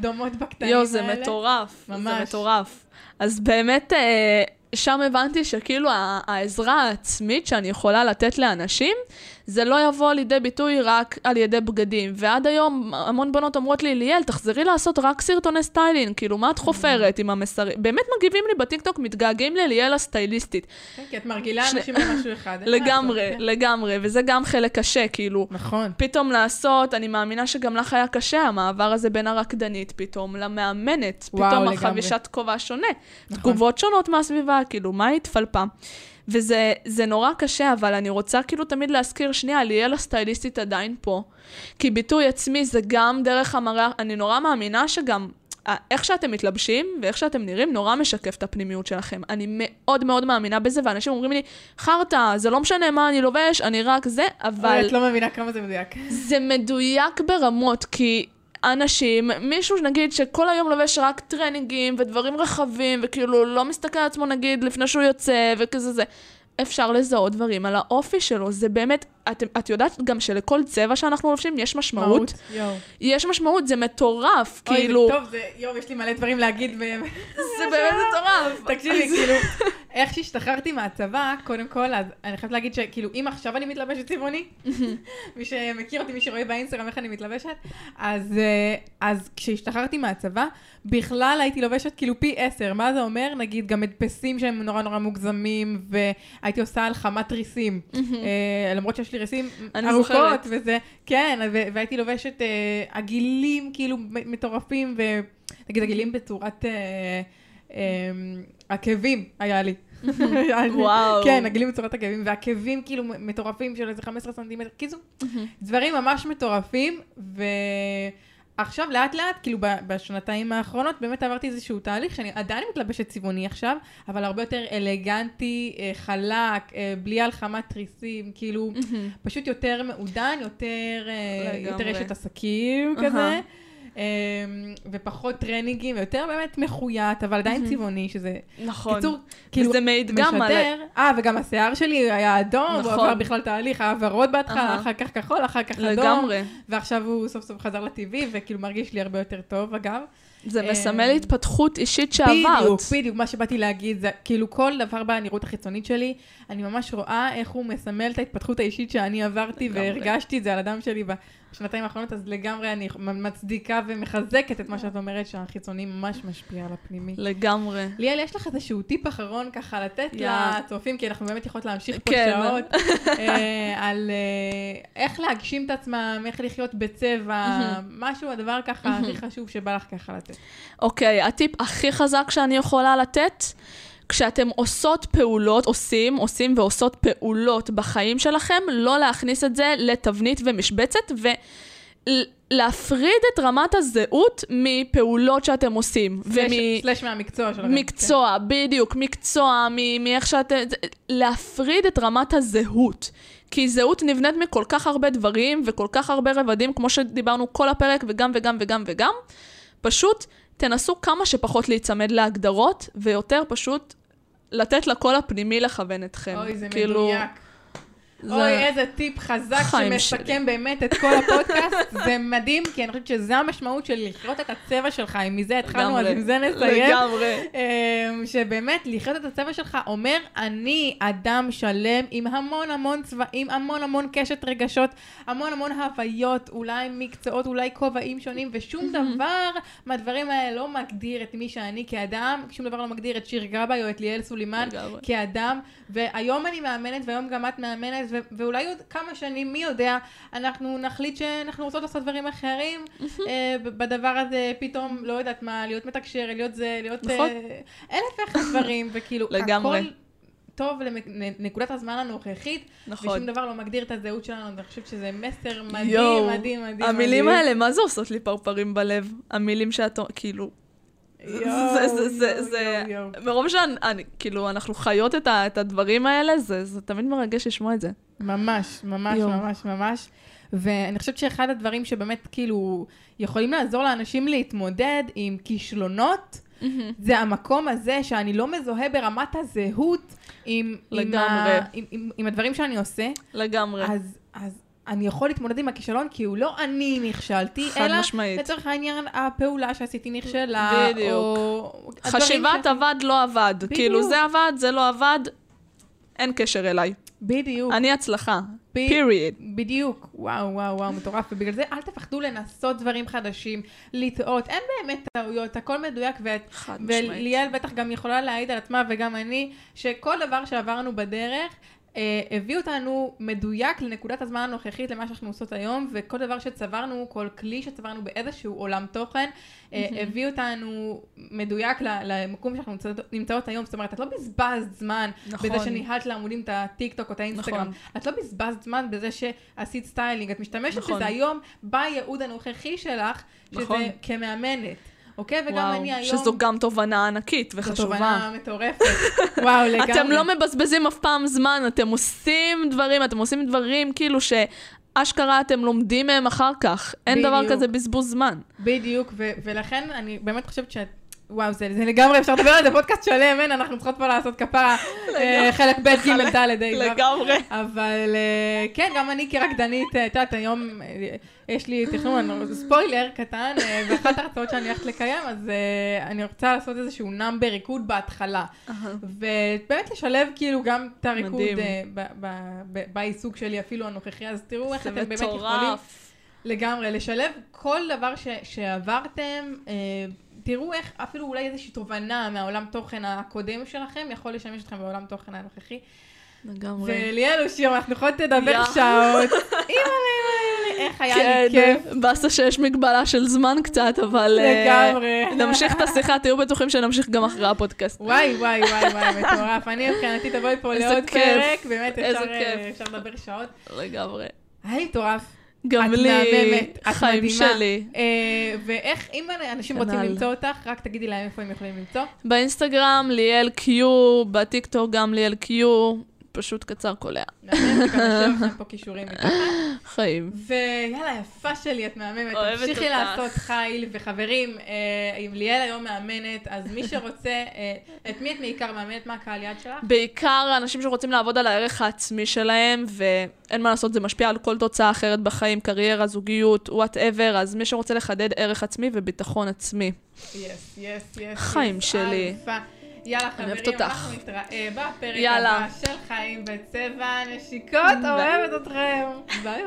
דומות בקטעים האלה. יואו, זה מטורף. ממש. זה מטורף. אז באמת, אה, שם הבנתי שכאילו העזרה העצמית שאני יכולה לתת לאנשים, זה לא יבוא לידי ביטוי רק על ידי בגדים. ועד היום המון בנות אומרות לי, ליאל, תחזרי לעשות רק סרטוני סטיילינג, כאילו, מה את mm-hmm. חופרת עם המסרים? באמת מגיבים לי בטיקטוק, מתגעגעים לליאל הסטייליסטית. כן, כי את מרגילה אנשים למשהו אחד. לגמרי, כן. לגמרי, וזה גם חלק קשה, כאילו. נכון. פתאום לעשות, אני מאמינה שגם לך היה קשה, המעבר הזה בין הרקדנית פתאום למאמנת. פתאום החבישת כובע שונה. נכון. תגובות שונות מהסביבה, כאילו, מה התפלפה? וזה נורא קשה, אבל אני רוצה כאילו תמיד להזכיר, שנייה, ליאל הסטייליסטית עדיין פה. כי ביטוי עצמי זה גם דרך המראה, אני נורא מאמינה שגם איך שאתם מתלבשים ואיך שאתם נראים נורא משקף את הפנימיות שלכם. אני מאוד מאוד מאמינה בזה, ואנשים אומרים לי, חרטא, זה לא משנה מה אני לובש, אני רק זה, אבל... אוי, את לא מבינה כמה זה מדויק. זה מדויק ברמות, כי אנשים, מישהו נגיד שכל היום לובש רק טרנינגים ודברים רחבים, וכאילו לא מסתכל על עצמו נגיד לפני שהוא יוצא וכזה זה. אפשר לזהות דברים על האופי שלו, זה באמת, את, את יודעת גם שלכל צבע שאנחנו לובשים יש משמעות. יואו. יש משמעות, זה מטורף, אוי, כאילו... אוי, טוב, זה, יואו, יש לי מלא דברים להגיד. זה באמת מטורף. תקשיבי, כאילו, איך שהשתחררתי מהצבא, קודם כל, אז אני חייבת להגיד שכאילו, אם עכשיו אני מתלבשת צבעוני, מי שמכיר אותי, מי שרואה באינסטגרם איך אני מתלבשת, אז, אה, אז כשהשתחררתי מהצבא, בכלל הייתי לובשת כאילו פי עשר. מה זה אומר? נגיד, גם מדפסים שהם נורא נורא מוגזמים, והייתי עושה על חמת ריסים. אה, למרות שיש לי ריסים ארוכות וזה, כן, והייתי לובשת אה, עגילים כאילו מטורפים, ונגיד עגילים בצורת... עקבים היה לי. וואו. כן, עגלים בצורת עקבים, ועקבים כאילו מטורפים של איזה 15 סנטימטר. קיצור, דברים ממש מטורפים, ועכשיו לאט לאט, כאילו בשנתיים האחרונות, באמת עברתי איזשהו תהליך שאני עדיין מתלבשת צבעוני עכשיו, אבל הרבה יותר אלגנטי, אה, חלק, אה, בלי הלחמת תריסים, כאילו, פשוט יותר מעודן, יותר, אה, יותר אשת עסקים כזה. אמ, ופחות טרנינגים, ויותר באמת מחויית, אבל עדיין צבעוני, שזה... נכון. קיצור, כאילו, וזה מעיד גם על... אה, וגם השיער שלי היה אדום, נכון. הוא עבר בכלל תהליך, היה ורוד בהתחלה, אחר כך כחול, אחר כך אדום. לגמרי. ועכשיו הוא סוף סוף חזר לטבעי, וכאילו מרגיש לי הרבה יותר טוב, אגב. זה אה, מסמל התפתחות אישית שעברת. בדיוק, בדיוק, מה שבאתי להגיד, זה כאילו כל דבר בנראות החיצונית שלי, אני ממש רואה איך הוא מסמל את ההתפתחות האישית שאני עברתי. והרגשתי את זה על הדם שלי בשנתיים האחרונות, אז לגמרי אני מצדיקה ומחזקת את מה שאת אומרת, שהחיצוני ממש משפיע על הפנימי. לגמרי. ליאל, יש לך איזשהו טיפ אחרון ככה לתת יא. לצופים, כי אנחנו באמת יכולות להמשיך פה כן. שעות, אה, על אה, איך להגשים את עצמם, איך לחיות בצבע, משהו, הדבר ככה הכי חשוב שבא לך ככה לתת. אוקיי, הטיפ הכי חזק שאני יכולה לתת, כשאתם עושות פעולות, עושים, עושים ועושות פעולות בחיים שלכם, לא להכניס את זה לתבנית ומשבצת, ולהפריד את רמת הזהות מפעולות שאתם עושים. סלש- סלש מהמקצוע שלכם. מקצוע, בדיוק, מקצוע, מ- מאיך שאתם... להפריד את רמת הזהות. כי זהות נבנית מכל כך הרבה דברים וכל כך הרבה רבדים, כמו שדיברנו כל הפרק, וגם וגם וגם וגם. פשוט תנסו כמה שפחות להיצמד להגדרות, ויותר פשוט לתת לקול הפנימי לכוון אתכם. אוי, זה כאילו, מדויק. זה- אוי, איזה טיפ חזק שמסכם שלי. באמת את כל הפודקאסט. זה מדהים, כי אני חושבת שזה המשמעות של לחיות את הצבע שלך. אם מזה התחלנו, אז עם זה נסיים. לגמרי. אמ, שבאמת, לחיות את הצבע שלך אומר, אני אדם שלם עם המון המון צבעים, המון המון קשת רגשות, המון המון הוויות, אולי מקצועות, אולי כובעים שונים, ושום דבר מהדברים האלה לא מגדיר את מי שאני כאדם, שום דבר לא מגדיר את שיר גבאי או את ליאל סולימן. כאדם, והיום אני מאמנת, והיום גם את מאמנת, ו- ואולי עוד כמה שנים, מי יודע, אנחנו נחליט שאנחנו רוצות לעשות דברים אחרים, אה, בדבר הזה פתאום, לא יודעת מה, להיות מתקשר, להיות זה, להיות נכון. אה, אלף ואחד דברים, וכאילו, לגמרי. הכל טוב לנקודת הזמן הנוכחית, נכון. ושום דבר לא מגדיר את הזהות שלנו, אני חושבת שזה מסר מדהים, יואו, מדהים, מדהים. המילים מדהים. האלה, מה זה עושות לי פרפרים בלב? המילים שאת, כאילו, זה, זה, זה, זה. מרוב שאני, כאילו, אנחנו חיות את, הדברים האלה, זה, זה תמיד מרגש לשמוע את זה. ממש, ממש. ממש, ממש. ואני חושבת שאחד הדברים שבאמת כאילו יכולים לעזור לאנשים להתמודד עם כישלונות, זה המקום הזה שאני לא מזוהה ברמת הזהות עם, עם. ה, עם, עם, עם הדברים שאני עושה, לגמרי. אז, אז אני יכול להתמודד עם הכישלון כי הוא לא אני נכשלתי, אלא משמעית. לצורך העניין הפעולה שעשיתי נכשלה, בדיוק. או... חשיבת שעשיתי- עבד, לא עבד. בדיוק. כאילו, זה עבד, זה לא עבד, אין קשר אליי. בדיוק. אני הצלחה. ב- period. בדיוק, וואו, וואו, וואו, מטורף, ובגלל זה אל תפחדו לנסות דברים חדשים, לטעות, אין באמת טעויות, הכל מדויק, ואת, חד משמעית. וליאל בטח גם יכולה להעיד על עצמה, וגם אני, שכל דבר שעברנו בדרך, הביא אותנו מדויק לנקודת הזמן הנוכחית למה שאנחנו עושות היום, וכל דבר שצברנו, כל כלי שצברנו באיזשהו עולם תוכן, אה, הביא אותנו מדויק למקום שאנחנו נמצאות היום, זאת אומרת, את לא בזבזת זמן נכון. בזה שניהלת לעמודים את הטיק טוק או את האינסטגרם, נכון. את לא בזבזת זמן בזה שעשית סטיילינג, את משתמשת נכון. בזה היום בייעוד הנוכחי שלך, שזה נכון. כמאמנת, אוקיי? וגם וואו, אני היום... שזו גם תובנה ענקית זו וחשובה. תובנה מטורפת. וואו, לגמרי. אתם לא מבזבזים אף פעם זמן, אתם עושים דברים, אתם עושים דברים כאילו שאשכרה אתם לומדים מהם אחר כך. אין דבר בדיוק. כזה בזבוז זמן. בדיוק, ו- ולכן אני באמת חושבת שאת... וואו, זה, זה לגמרי, אפשר לדבר על זה פודקאסט שלם, אין, אנחנו צריכות פה לעשות כפרה, אה, חלק ב' ג' ד' ה'. לגמרי. אבל אה, כן, גם אני כרקדנית, אה, את יודעת, היום יש לי תכנון, ספוילר קטן, באחת ההרצאות שאני הולכת לקיים, אז אני רוצה לעשות איזשהו נאמבר ריקוד בהתחלה. ובאמת לשלב כאילו גם את הריקוד בעיסוק שלי, אפילו הנוכחי, אז תראו איך אתם באמת יכולים. לגמרי, לשלב כל דבר שעברתם, תראו איך אפילו אולי איזושהי תובנה מהעולם תוכן הקודם שלכם יכול לשמש אתכם בעולם תוכן הנוכחי. לגמרי. וליאל אושיר, אנחנו יכולות לדבר. שעות. אימא'לה, אימא'לה, איך היה כן, לי כיף. באסה שיש מגבלה של זמן קצת, אבל... אה, לגמרי. נמשיך את השיחה, תהיו בטוחים שנמשיך גם אחרי הפודקאסט. וואי, וואי, וואי, וואי, מטורף. אני מבחינתי תבואי פה לעוד. פרק, באמת אפשר, אה, כיף. אפשר לדבר שעות. לגמרי. היה לי מטורף. גם לי, מהממת, חיים מדהימה. שלי. אה, ואיך, אם אנשים רוצים כנ"ל. למצוא אותך, רק תגידי להם איפה הם יכולים למצוא. באינסטגרם ליאל קיו, בטיקטוק גם ליאל קיו. פשוט קצר קולע. מהמם, וגם נשאיר לכם פה כישורים מתחת. חיים. ויאללה, יפה שלי, את מהממת. אוהבת תמשיכי אותך. לעשות חיל. וחברים, אה, אם ליאל היום מאמנת, אז מי שרוצה, אה, את מי את בעיקר מאמנת? מה הקהל יעד שלך? בעיקר האנשים שרוצים לעבוד על הערך העצמי שלהם, ואין מה לעשות, זה משפיע על כל תוצאה אחרת בחיים, קריירה, זוגיות, whatever, אז מי שרוצה לחדד ערך עצמי וביטחון עצמי. yes, yes, yes. חיים שלי. אלופה. יאללה, חברים. אנחנו נתראה בפרק. הבא של חיים בצבע נשיקות. אוהבת אתכם. ביי.